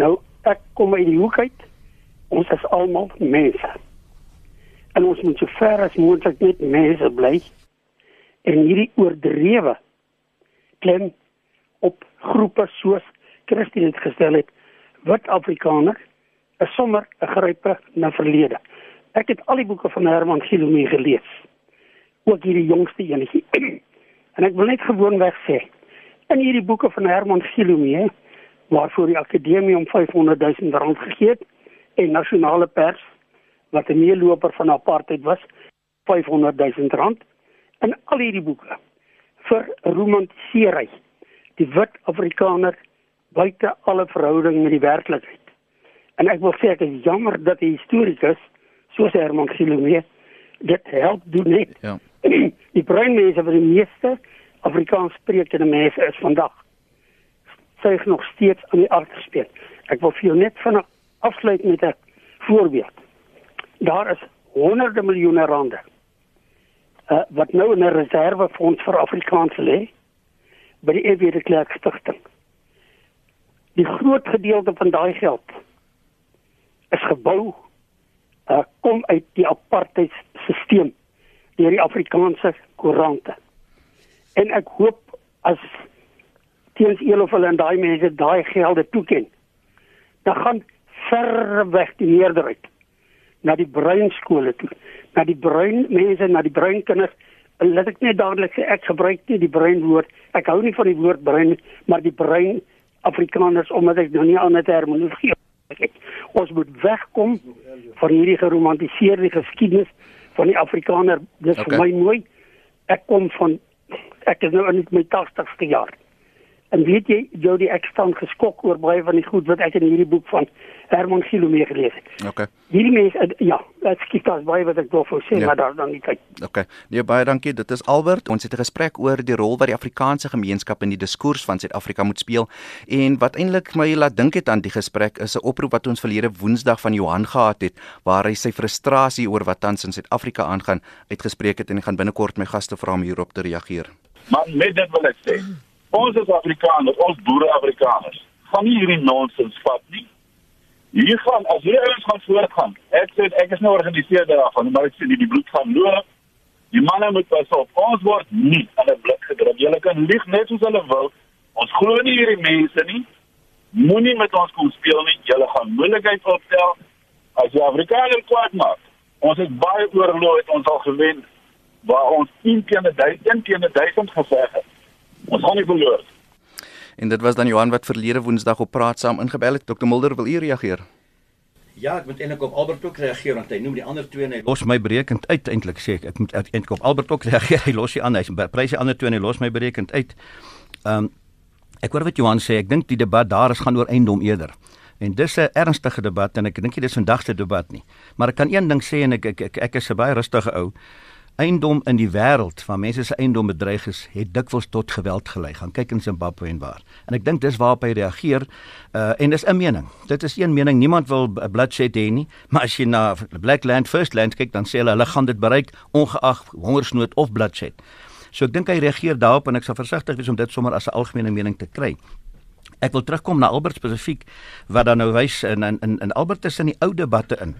J: Nou ek kom uit die hoek uit. Ons is almal mense. En ons moet so ver as moontlik net mense bly. En hierdie oordrewe klem op groepe soos Christie dit gestel het, wit Afrikaner is sommer 'n grype na verlede. Ek het al die boeke van Herman Gilomee gelees. Ook hierdie jongste enetjie. en ek wil net gewoonweg sê, in hierdie boeke van Herman Gilomee waarvoor die akademie om 500 000 rand gegee het en nasionale pers wat 'n meeloper van apartheid was 500 000 rand in al hierdie boeke vir romantiseer hy die wit Afrikaner buite alle verhouding met die werklikheid. En ek wil sê ek is jammer dat 'n historikus soos Herman Gilomee dit help doen net.
F: Ja.
J: die bruin mense wat die meeste Afrikaans sprekende mense is vandag suig nog steeds aan die agterspeen. Ek wil vir jou net vinnig afsluit met 'n voorbeeld. Daar is honderde miljoene rande uh, wat nou in 'n reservefonds vir Afrikaans lê by die EW de Klerk Stichting. Die groot gedeelte van daai geld is gebou uh, kom uit die apartheidstelsel deur die Afrikaanse koerante. En ek hoop as teens Elof hulle en daai mense daai gelde toeken, dan gaan verweg die meerderheid na die bruin skole toe, na die bruin mense, na die bruin kinders. Laat ek net dadelik sê ek gebruik nie die bruin woord. Ek hou nie van die woord bruin, maar die bruin Afrikaners omdat ek nou nie ander terminologie het. Ons moet wegkom van hierdie geromantiseerde geskiedenis van die Afrikaner. Dis
F: Okay.
J: vir my mooi. Ek kom van ek is nou in my 80ste jaar. En weet jy, Jody, ek staan geskok oor baie van die goed wat ek in hierdie boek van Herman Gilomee gelees het.
F: Okay.
J: Hierdie mense, eh, ja, ek skiet daar's baie wat ek wil sê,
F: Ja.
J: maar daar dan nie tyd.
F: Okay. Nee, baie dankie. Dit is Albert. Ons het 'n gesprek oor die rol wat die Afrikaanse gemeenskap in die diskurs van Suid-Afrika moet speel en wat eintlik my laat dink het aan die gesprek is 'n oproep wat ons verlede Woensdag van Johan gehad het waar hy sy frustrasie oor wat tans in Suid-Afrika aangaan uitgespreek het en ek gaan binnekort my gaste vra om hierop te reageer.
K: Maar met dit wil ek sê, ons is Afrikaners, ons boere Afrikaners. Gaan nie hierdie nonsens vat nie. Hier gaan as hierdie ouens gaan voortgaan. Ek sê ek is nou organiseer daarvan, maar ek sê die, die bloed gaan loop. Die manne moet pas op. Ons word nie aan 'n blik gedruk. Julle kan lieg net soos hulle wil. Ons glo nie hierdie mense nie. Moenie met ons kom speel nie. Julle gaan moeilikheid opstel as jy Afrikaner kwaad maak. Ons het baie oorloë het ons al gewen waar ons 10 teenoor 1000 teenoor 1000 geveg het. Ons gaan nie verloor.
F: En dit was dan Johan wat verlede Woensdag op praat saam ingebel het. Dr Mulder, wil u reageer?
D: Ja, ek moet eintlik op Albert ook reageer want hy noem die ander twee en hy los my berekend uit eintlik sê ek. Ek moet eintlik op Albert ook reageer. Hy los die ander, hy prys die ander twee en hy los my berekend uit. Ehm um, ek hoor wat Johan sê. Ek dink die debat daar is gaan oor eiendom eerder. En dis 'n ernstige debat en ek dink nie dis vandag se debat nie. Maar ek kan een ding sê en ek ek ek, ek is 'n baie rustige ou. Eiendom in die wêreld waar mense se eiendom bedreig is, het dikwels tot geweld gelei. Gaan kyk in Zimbabwe en waar. En ek dink dis waarop hy reageer. Uh en dis 'n mening. Dit is een mening. Niemand wil bloodshed hê nie, maar as jy na Black Land First Land kyk, dan sê hulle hulle gaan dit bereik ongeag hongersnood of bloodshed. So ek dink hy reageer daarop en ek sal versigtig wees om dit sommer as 'n algemene mening te kry. Ek wil terugkom na Albert spesifiek wat dan nou wys in in in Albert is in die ou debatte in.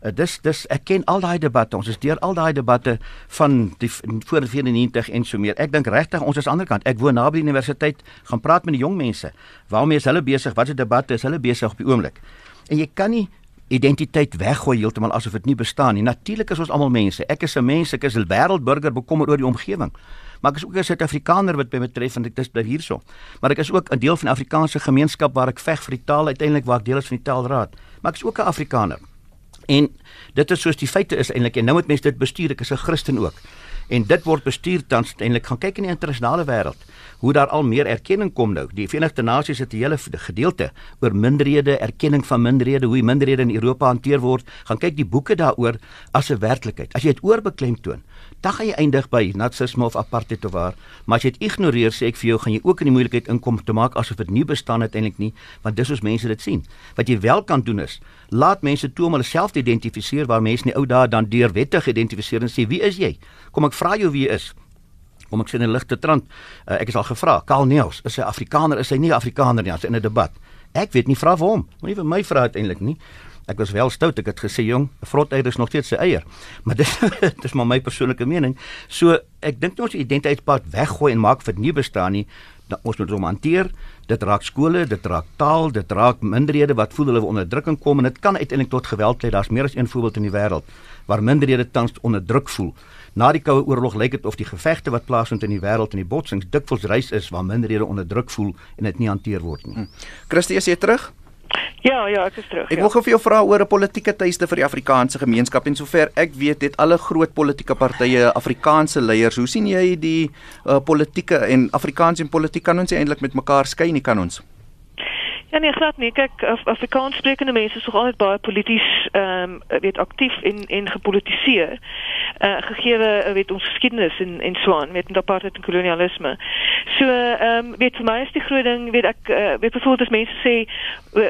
D: Uh, dis dis ek ken al daai debatte. Ons is deur al daai debatte van die voor 94 en so meer. Ek dink regtig ons is aan die ander kant. Ek woon naby die universiteit, gaan praat met die jong mense. Waarmee is hulle besig? Wat is die debatte? Is hulle besig op die oomblik? En jy kan nie identiteit weggooi heeltemal asof dit nie bestaan nie. Natuurlik is ons almal mense. Ek is 'n mens, ek is 'n wêreldburger bekommer oor die omgewing. Maar ek is ook 'n Suid-Afrikaner wat by betref en ek dis bly hierso. Maar ek is ook 'n deel van die Afrikaanse gemeenskap waar ek veg vir die taal uiteindelik waar ek deel is van die taalraad. Maar ek is ook 'n Afrikaner. En dit is soos die feite is eintlik en nou moet mense dit bestuur. Ek is 'n Christen ook. En dit word bestuur tans eintlik gaan kyk in die internasionale wêreld hoe daar al meer erkenning kom nou. Die Verenigde Nasies het 'n hele gedeelte oor minderhede, erkenning van minderhede, hoe minderhede in Europa hanteer word. Gaan kyk die boeke daaroor as 'n werklikheid. As jy dit oorbeklemtoon, dan gaan jy eindig by nazisme of apartheid of waar. Maar as jy dit ignoreer, sê ek vir jou, gaan jy ook in die moeilikheid inkom te maak asof dit nie bestaan uiteindelik nie, want dis hoe mense dit sien. Wat jy wel kan doen is, laat mense toe om hulle self te identifiseer waar mense in die ou dae dan deur wette geïdentifiseer en sê, "Wie is jy?" Kom ek vra jou wie is om ek sien 'n ligte trant. Uh, ek is al gevra, Karl Neels, is hy Afrikaner, is hy nie Afrikaner nie, as in 'n debat. Ek weet nie vra vir hom. Moenie vir my vra uiteindelik nie. Ek was wel stout, ek het gesê jong, 'n vrot eier is nog steeds sy eier. Maar dis dis maar my persoonlike mening. So ek dink ons identiteitspad weggooi en maak vir nie bestaan nie. Da, ons moet hom hanteer. Dit raak skole, dit raak taal, dit raak minderhede wat voel hulle onderdrukking kom en dit kan uiteindelik tot geweld lei. Daar's meer as een voorbeeld in die wêreld waar minderhede tans onderdruk voel. Na die koue oorlog lyk dit of die gevegte wat plaasvind in die wêreld en die botsings dikwels reis is waar minderhede onderdruk voel en dit nie hanteer word nie. Hm.
F: Christie, is jy terug?
E: Ja, ja, ek is terug.
F: Ek
E: ja.
F: wil gou vir jou vra oor 'n politieke tuiste vir die Afrikaanse gemeenskap en sover ek weet het alle groot politieke partye Afrikaanse leiers. Hoe sien jy die uh, politieke en Afrikaans en politiek kan ons eintlik met mekaar skei nie kan ons?
E: Ja nee, glad nie. Kyk, Af Afrikaans sprekende mense is nog altyd baie polities ehm um, weet aktief en en gepolitiseer. Uh gegee weet ons geskiedenis en en so aan met die apartheid en kolonialisme. So ehm um, weet vir my is die groot ding weet ek uh, weet byvoorbeeld as mense sê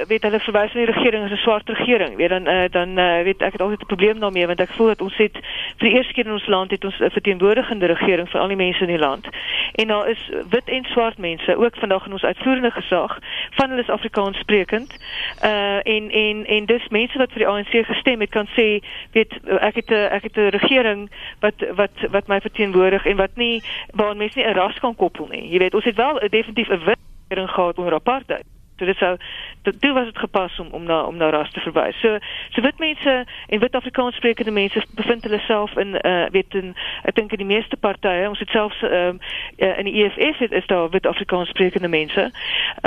E: weet hulle verwys na die regering as 'n swart regering, weet dan uh, dan uh, weet ek het altyd 'n probleem daarmee want ek voel dat ons het vir die eerste keer in ons land het ons 'n verteenwoordigende regering vir al die mense in die land. En daar is wit en swart mense ook vandag in ons uitvoerende gesag van hulle is Afrikaans sprekend. Uh en en en dis mense wat vir die ANC gestem het kan sê weet ek het 'n ek het 'n regering wat wat wat my verteenwoordig en wat nie waar mense nie 'n ras kan koppel nie. Jy weet ons het wel definitief 'n wit regering gehad onder apartheid. So dit sou dit toe was dit gepas om om na om na ras te verwys. So so wit mense en wit Afrikaans sprekende mense bevind hulle self in uh weet in ek dink in die meeste partye, ons het selfs ehm uh, in die EFF het, is daar wit Afrikaans sprekende mense.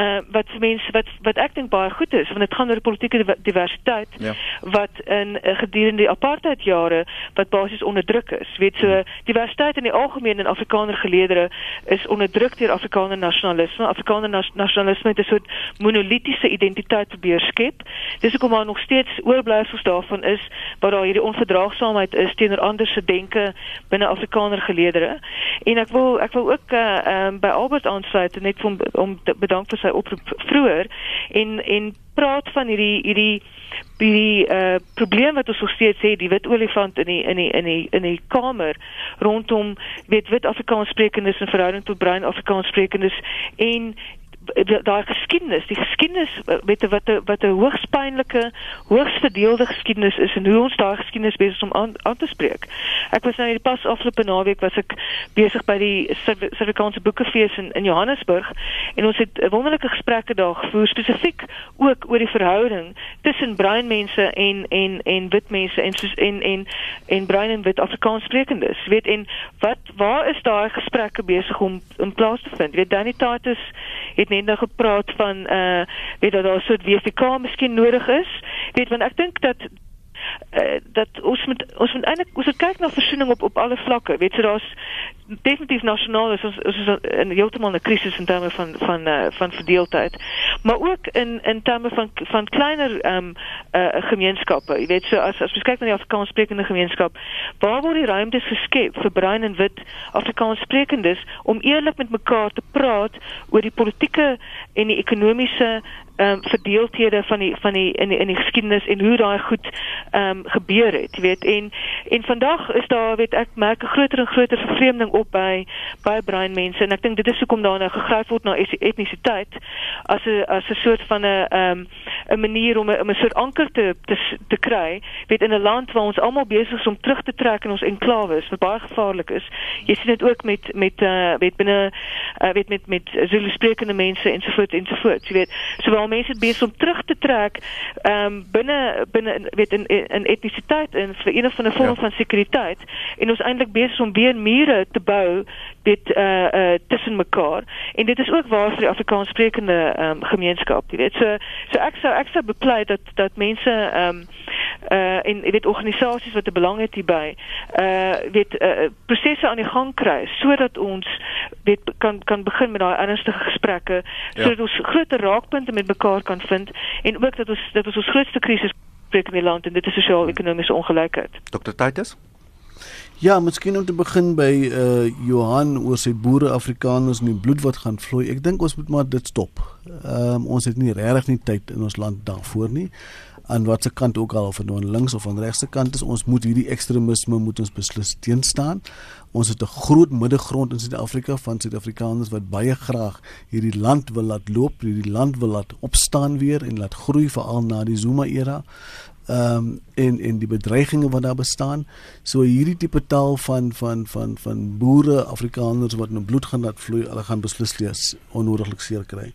E: Uh wat mense wat wat ek dink baie goed is want dit gaan oor politieke diversiteit ja. wat in uh, gedurende die apartheid jare wat basies onderdruk is. Weet so diversiteit in die algemeen in Afrikaner geleedere is onderdruk deur Afrikaner nasionalisme. Afrikaner nas nasionalisme het 'n soort monolitiese identiteit probeer skep. Dis hoekom maar nog steeds oorblyfsels daarvan is waar daar hierdie onverdraagsaamheid is teenoor ander se denke binne Afrikaner geleedere. En ek wil ek wil ook uh, um, by Albert aansluit net om om te bedank vir sy oproep vroeër en en praat van hierdie hierdie die uh, probleem wat ons nog steeds het die wit olifant in die in die in die in die kamer rondom weet wit Afrikaans sprekendes in verhouding tot bruin Afrikaans sprekendes en daai geskiedenis, die geskiedenis met wat wat 'n hoogs pynlike, hoogs verdeelde geskiedenis is en hoe ons daai geskiedenis besig om aan, aan te spreek. Ek was nou hier pas afgelope naweek was ek besig by die Suid-Afrikaanse Boekefees in in Johannesburg en ons het wonderlike gesprekke daar gevoer spesifiek ook oor die verhouding tussen bruin mense en en en wit mense en soos en en en bruin en wit Afrikaans sprekendes. Weet en wat waar is daai gesprekke besig om in plaas te vind? Weet Danny Tatus het net nou gepraat van uh weet dat daar so 'n WVK miskien nodig is. Weet want ek dink dat uh, dat ons moet ons moet eintlik ons moet kyk na versoening op op alle vlakke. Weet jy so daar's definitief nasionaal is ons is in heeltemal 'n krisis in terme van van uh, van verdeeldheid. Maar ook in in terme van van kleiner ehm um, uh, gemeenskappe. Jy weet so as as ons kyk na die Afrikaanssprekende gemeenskap, waar word die ruimtes geskep vir bruin en wit Afrikaanssprekendes om eerlik met mekaar te praat oor die politieke en die ekonomiese ehm um, verdeeldhede van die van die in die in die geskiedenis en hoe daai goed ehm um, gebeur het, weet. En en vandag is daar weet ek merk 'n groter en groter vervreemding op by by breinmense en ek dink dit is hoekom daar nou gegryp word na etnisiteit as 'n as 'n soort van 'n ehm um, 'n manier om 'n 'n soort anker te te te kry, weet in 'n land waar ons almal besig is om terug te trek in ons enklawes wat baie gevaarlik is. Jy sien dit ook met met uh weet binne uh, weet met met Zulu sprekende mense ensovoorts ensovoorts, jy weet. So waar mense besig om terug te trek ehm um, binne binne weet in in etnisiteit en vir een of ander vorm ja. van sekuriteit. En ons eintlik besig om weer mure te bou dit uh uh tussen mekaar. En dit is ook waar vir die Afrikaans sprekende ehm um, gemeenskap jy weet. So so ek sou ek sou bepleit dat dat mense ehm um, uh en jy weet organisasies wat 'n belang het hierby uh weet uh, prosesse aan die gang kry sodat ons weet kan kan begin met daai ernstige gesprekke ja. sodat ons groter raakpunte met mekaar kan vind en ook dat ons dat ons ons grootste krisis spreek in die land en dit is sosiaal-ekonomiese ongelykheid
F: Dr Titus
G: Ja, miskien om te begin by uh Johan oor sy boere Afrikaners en die bloed wat gaan vloei. Ek dink ons moet maar dit stop. Ehm um, ons het nie regtig nie tyd in ons land daarvoor nie. Aan watter kant ook al of nou links of van regse kant is ons moet hierdie ekstremisme moet ons beslis teenstaan. Ons het 'n groot middegrond in Suid-Afrika van Suid-Afrikaners wat baie graag hierdie land wil laat loop, hierdie land wil laat opstaan weer en laat groei veral na die Zuma era ehm um, en en die bedreigings wat daar bestaan. So hierdie tipe taal van van van van boere Afrikaners wat nou bloed gaan laat vloei, hulle gaan beslis lees onnodiglik seer kry.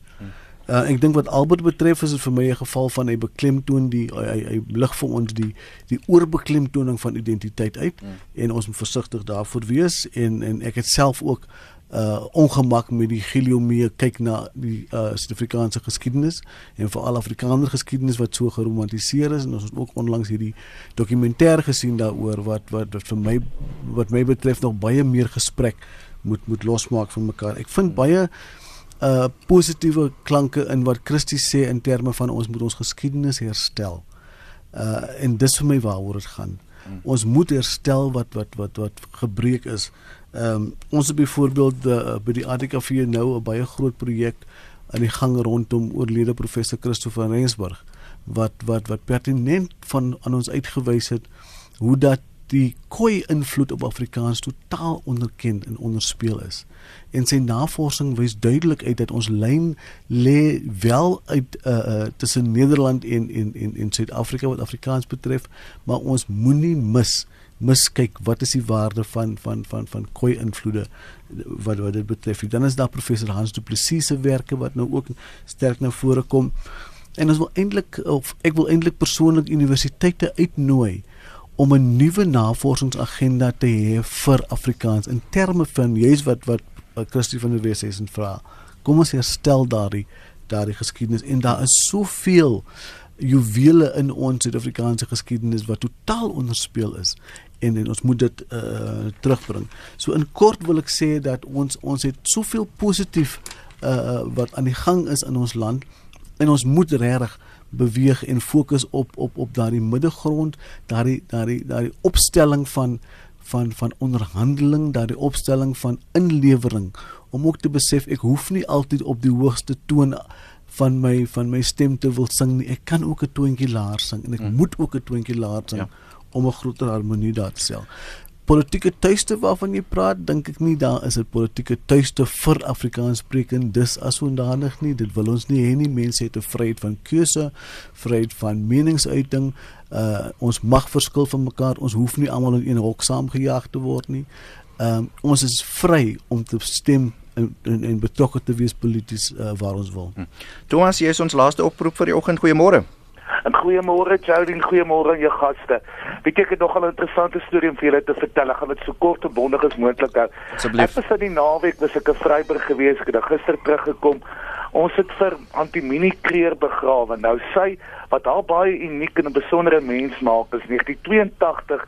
G: Uh, ek dink wat Albert betref is dit vir my 'n geval van hy beklemtoon die hy hy, hy lig vir ons die die oorbeklemtoning van identiteit uit mm. en ons moet versigtig daarvoor wees en en ek het self ook uh ongemak met die Giliomee kyk na die uh Suid-Afrikaanse geskiedenis en veral Afrikaner geskiedenis wat so geromantiseer is en ons het ook onlangs hierdie dokumentêr gesien daaroor wat wat wat vir my wat my betref nog baie meer gesprek moet moet losmaak van mekaar. Ek vind baie uh positiewe klanke in wat Christus sê in terme van ons moet ons geskiedenis herstel. Uh en dis vir my waaroor dit gaan. Hmm. Ons moet herstel wat wat wat wat gebreek is. Ehm um, ons het byvoorbeeld uh, by die ADKV nou 'n baie groot projek aan die gang rondom oorlede professor Christopher Rensburg wat wat wat pertinent van aan ons uitgewys het hoe dat die koi invloed op Afrikaans totaal onderken en onderspeel is. En sy navorsing wys duidelik uit dat ons lyn lê wel uit uh, uh tussen Nederland en en en en Suid-Afrika wat Afrikaans betref, maar ons moenie mis miskyk wat is die waarde van van van van koi invloede wat wat dit betref. Dan is daar professor Hans Du Plessis se werke wat nou ook sterk na vore kom. En ons wil eintlik of ek wil eintlik persoonlik universiteite uitnooi om 'n nuwe navorsingsagenda te hê vir Afrikaans in terme van juis wat wat Christie van der Wes sê en vra. Kom ons herstel daardie daardie geskiedenis en daar is soveel juwele in ons Suid-Afrikaanse geskiedenis wat totaal onderspeel is en en ons moet dit uh terugbring. So in kort wil ek sê dat ons ons het soveel positief uh wat aan die gang is in ons land en ons moet regtig beweeg en fokus op op op daardie middelgrond, daardie daardie daardie opstelling van van van onderhandeling, daardie opstelling van inlewering om ook te besef ek hoef nie altyd op die hoogste toon van my van my stem te wil sing nie. Ek kan ook 'n toontjie laer sing en ek hmm. moet ook 'n toontjie laer sing. Ja om 'n groter harmonie daar te stel. Politieke tuiste waarvan jy praat, dink ek nie daar is 'n politieke tuiste vir Afrikaans sprekend dis asondanig nie. Dit wil ons nie hê nie. Mense het 'n vryheid van keuse, vryheid van meningsuiting. Uh ons mag verskil van mekaar. Ons hoef nie almal in een hok saamgejaag te word nie. Ehm um, ons is vry om te stem en en, en betrokke te wees polities uh, waar ons wil. Hm.
F: Thomas, jy is ons laaste oproep vir die oggend. Goeiemôre.
L: En goeiemôre Jolien, goeiemôre aan jou gaste. Weet jy ek het nog 'n interessante storie om vir julle te vertel. Ek gaan dit so kort en bondig as moontlik hou.
F: Asseblief.
L: Ek was in die naweek was ek in Vryburg gewees. Ek het gister teruggekom. Ons het vir Antimini Kreer begrawe. Nou sy wat haar baie uniek en 'n besondere mens maak is 1982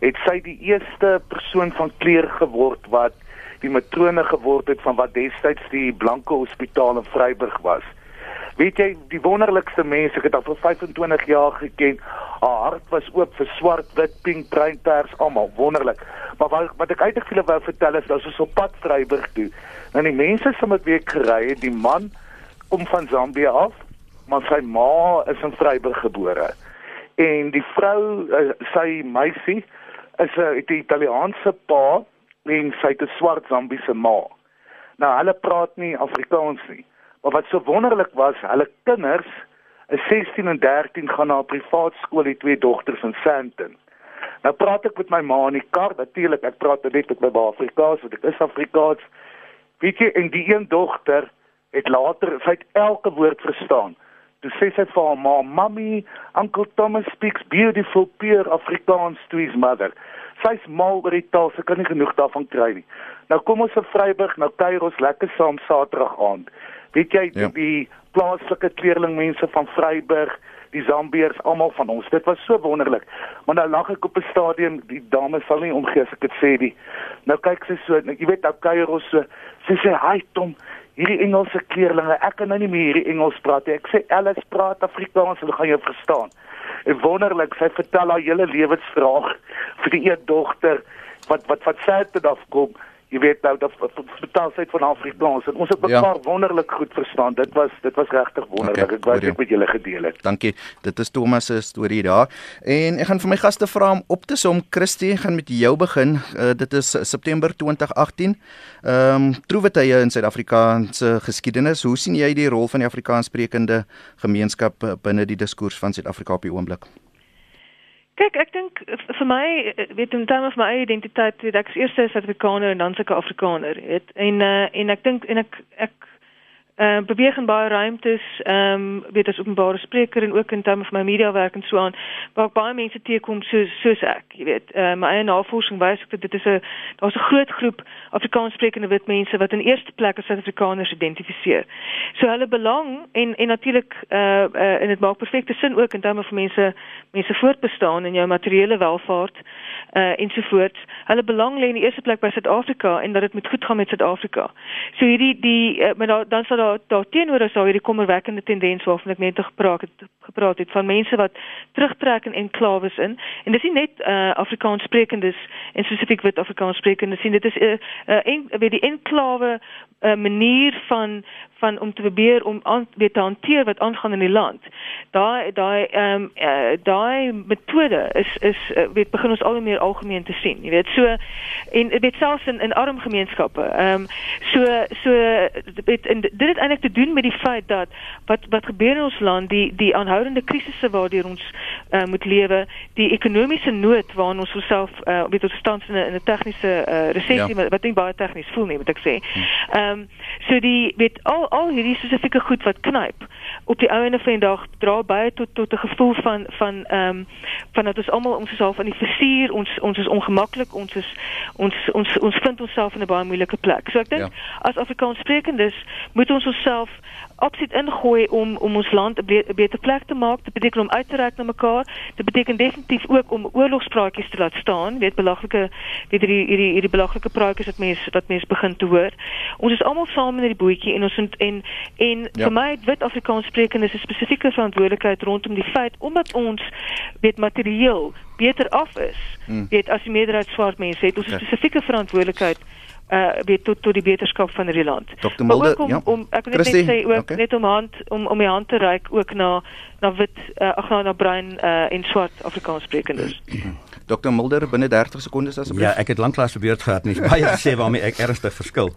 L: het sy die eerste persoon van kleur geword wat die matrone geword het van wat destyds die blanke hospitaal in Vryburg was. Weet jy, die wonderlikste mense, ek het haar vir 25 jaar geken. Haar hart was oop vir swart, wit, pink, bruin, pers, almal wonderlik. Maar wat wat ek eintlik vir julle wou vertel is, ons op pad Vryburg toe. Nou die mense sal met week gery het, die man kom van Zambië af, maar sy ma is in Vryburg gebore. En die vrou, uh, sy meisie is 'n Italiaanse pa en sy het 'n swart Zambiese ma. Nou hulle praat nie Afrikaans nie. Maar wat so wonderlik was, hulle kinders is 16 en 13 gaan na 'n privaat skool, die twee dogters in Sandton. Nou praat ek met my ma in die kar, natuurlik, ek praat net met my ba Afrikaans, want ek is Afrikaans. Weet jy, en die een dogter het later sy het elke woord verstaan. Toe sê sy vir haar ma, "Mommy, Uncle Thomas speaks beautiful pure Afrikaans to his mother." Sy's mal oor die taal, sy kan nie genoeg daarvan kry nie. Nou kom ons vir Vryburg, nou kuier ons lekker saam Saterdag aand. Weet jy ja. die plaaslike kleerlingmense van Vryburg, die Zambiërs, almal van ons. Dit was so wonderlik. Maar nou lag ek op 'n stadion, die dames sal nie omgee as ek dit sê nie. Nou kyk sy so, jy weet nou kuier ons so. Sy sê, "Hi Tom, hierdie Engelse kleerlinge, ek kan nou nie meer hierdie Engels praat nie. Ek sê Alice praat Afrikaans, hulle gaan jou verstaan." En wonderlik, sy vertel haar hele lewensverhaal vir die een dogter wat wat wat sê dit afkom jy weet nou dat vertaalheid van Afrikaans en ons het mekaar ja. wonderlik goed verstaan. Dit was dit was regtig wonderlik. Okay, ek wou dit met julle gedeel het.
F: Dankie. Dit is Thomas se storie daar. En ek gaan vir my gaste vra om op te som. Christie gaan met jou begin. Uh, dit is September 2018. Ehm um, troewetye in Suid-Afrikaanse geskiedenis. Hoe sien jy die rol van die Afrikaanssprekende gemeenskap binne die diskurs van Suid-Afrika op die oomblik?
E: Kyk, ek dink vir my weet in terme van my identiteit, weet ek eers as Afrikaner en dan seker Afrikaner, weet. En uh, en ek dink en ek ek uh, beweeg in baie ruimtes, ehm um, weet as openbare spreker en ook in terme van my media werk en so aan, waar baie mense teekom soos soos ek, jy weet. Uh, my eie navorsing wys dat dit is 'n daar's 'n groot groep Afrikaanssprekende wit mense wat in eerste plek as Suid-Afrikaners identifiseer. So hulle belang en en natuurlik uh, uh en dit maak perfekte sin ook in terme van mense mense voortbestaan en jou materiële welvaart uh ensovoorts. Hulle belang lê in die eerste plek by Suid-Afrika en dat dit moet goed gaan met Suid-Afrika. So hierdie die uh, maar dan sal daar daar teenoor is daar hierdie kommerwekkende tendens waarvan ek net gepraat het gepraat het van mense wat terugtrek in enklawes in en dis nie net uh Afrikaans sprekendes en spesifiek wit Afrikaans sprekendes sien dit is 'n uh, uh, weet die enklawe uh, manier van van om te probeer om aan weet te hanteer wat aangaan in die land. Daai daai ehm um, uh, daai metode is is uh, weet begin ons al meer algemeen te sien. Jy weet so en dit selfs in in arm gemeenskappe. Ehm um, so so weet en dit het eintlik te doen met die feit dat wat wat gebeur in ons land, die die aanhoudende krisisse waardeur ons uh, moet lewe, die ekonomiese nood waarin ons osself uh, weet ons staan in 'n tegniese uh, resessie ja. wat nie baie tegnies voel nie, moet ek sê. Hm. Ehm um, so die weet al al hierdie spesifieke goed wat knyp op die ouene van die dag dra baie tot tot 'n gevoel van van ehm um, van dat ons almal ons al van die versuur ons ons is ongemaklik ons is ons ons ons vind onsself in 'n baie moeilike plek. So ek dink ja. as Afrikaans sprekendes moet ons onsself absoluut ingooi om om ons land 'n be beter plek te maak. Dit beteken om uit te reik na mekaar. Dit beteken definitief ook om oorlogspraatjies te laat staan. Weet belaglike weet hierdie hierdie hierdie belaglike praatjies wat mense wat mense begin te hoor. Ons is almal saam in hierdie bootjie en ons moet en en ja. vir my wit Afrikaans sprekendes 'n spesifieke verantwoordelikheid rondom die feit omdat ons weet materieel beter af is. Hmm. Weet as die meerderheid swart mense het ons 'n okay. spesifieke verantwoordelikheid uh weet tot tot die beterskap van die land.
F: Dr. Mulder,
E: om,
F: ja.
E: om ek wil net sê ook okay. net om hand om om my hand te reik ook na na wit uh, ag na, na bruin uh en swart Afrikaans sprekendes.
F: Dr Mulder binne 30 sekondes asseblief.
D: Ja, ek het lanklaas probeer gehad nie. Baie sê waarmee ek ernstig verskil.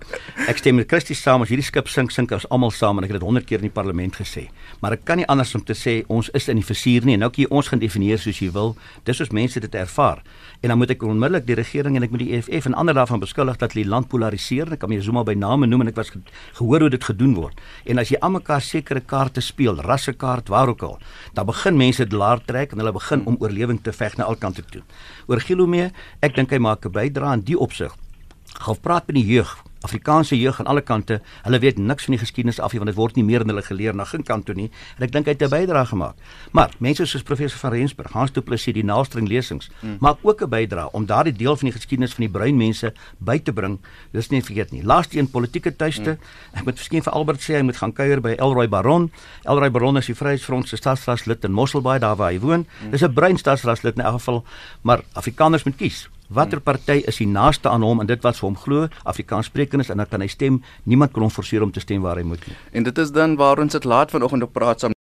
D: Ek stem met Christie saam as hierdie skip sink sink ons almal saam en ek het dit 100 keer in die parlement gesê. Maar ek kan nie anders om te sê ons is in die versuur nie. Nou kan jy ons gaan definieer soos jy wil. Dis soos mense dit ervaar. En dan moet ek onmiddellik die regering en ek moet die EFF en ander daarvan beskuldig dat hulle die land polariseer. Ek kan my Zuma by name noem en ek was ge gehoor hoe dit gedoen word. En as jy almekaar sekere kaarte speel, rassekaart, waar ook al, dan begin mense dit laer trek en hulle begin om oorlewing te veg na al kante toe oor Gilomee. Ek dink hy maak 'n bydrae in die opsig Gaan praat met die jeug. Afrikaanse jeug aan alle kante, hulle weet niks van die geskiedenis af nie want dit word nie meer in hulle geleer na geen kant toe nie. En ek dink hy het 'n bydrae gemaak. Maar mense soos professor van Rensburg, Hans Du Plessis, die nastring lesings, mm. maak ook 'n bydrae om daardie deel van die geskiedenis van die bruin mense by te bring. Dis nie vergeet nie. Laaste een politieke tuiste. Mm. Ek moet verskyn vir Albert sê hy moet gaan kuier by Elroy Baron. Elroy Baron is die Vryheidsfront se stadsraadslid in Mosselbaai daar waar hy woon. Mm. Dis 'n bruin stadsraadslid in elk geval, maar Afrikaners moet kies watter party is die naaste aan hom en dit wat vir hom glo Afrikaanssprekendes en dan kan hy stem. Niemand kan hom forceer om te stem waar hy moet nie.
F: En dit is dan waar ons dit laat vanoggend op praat saam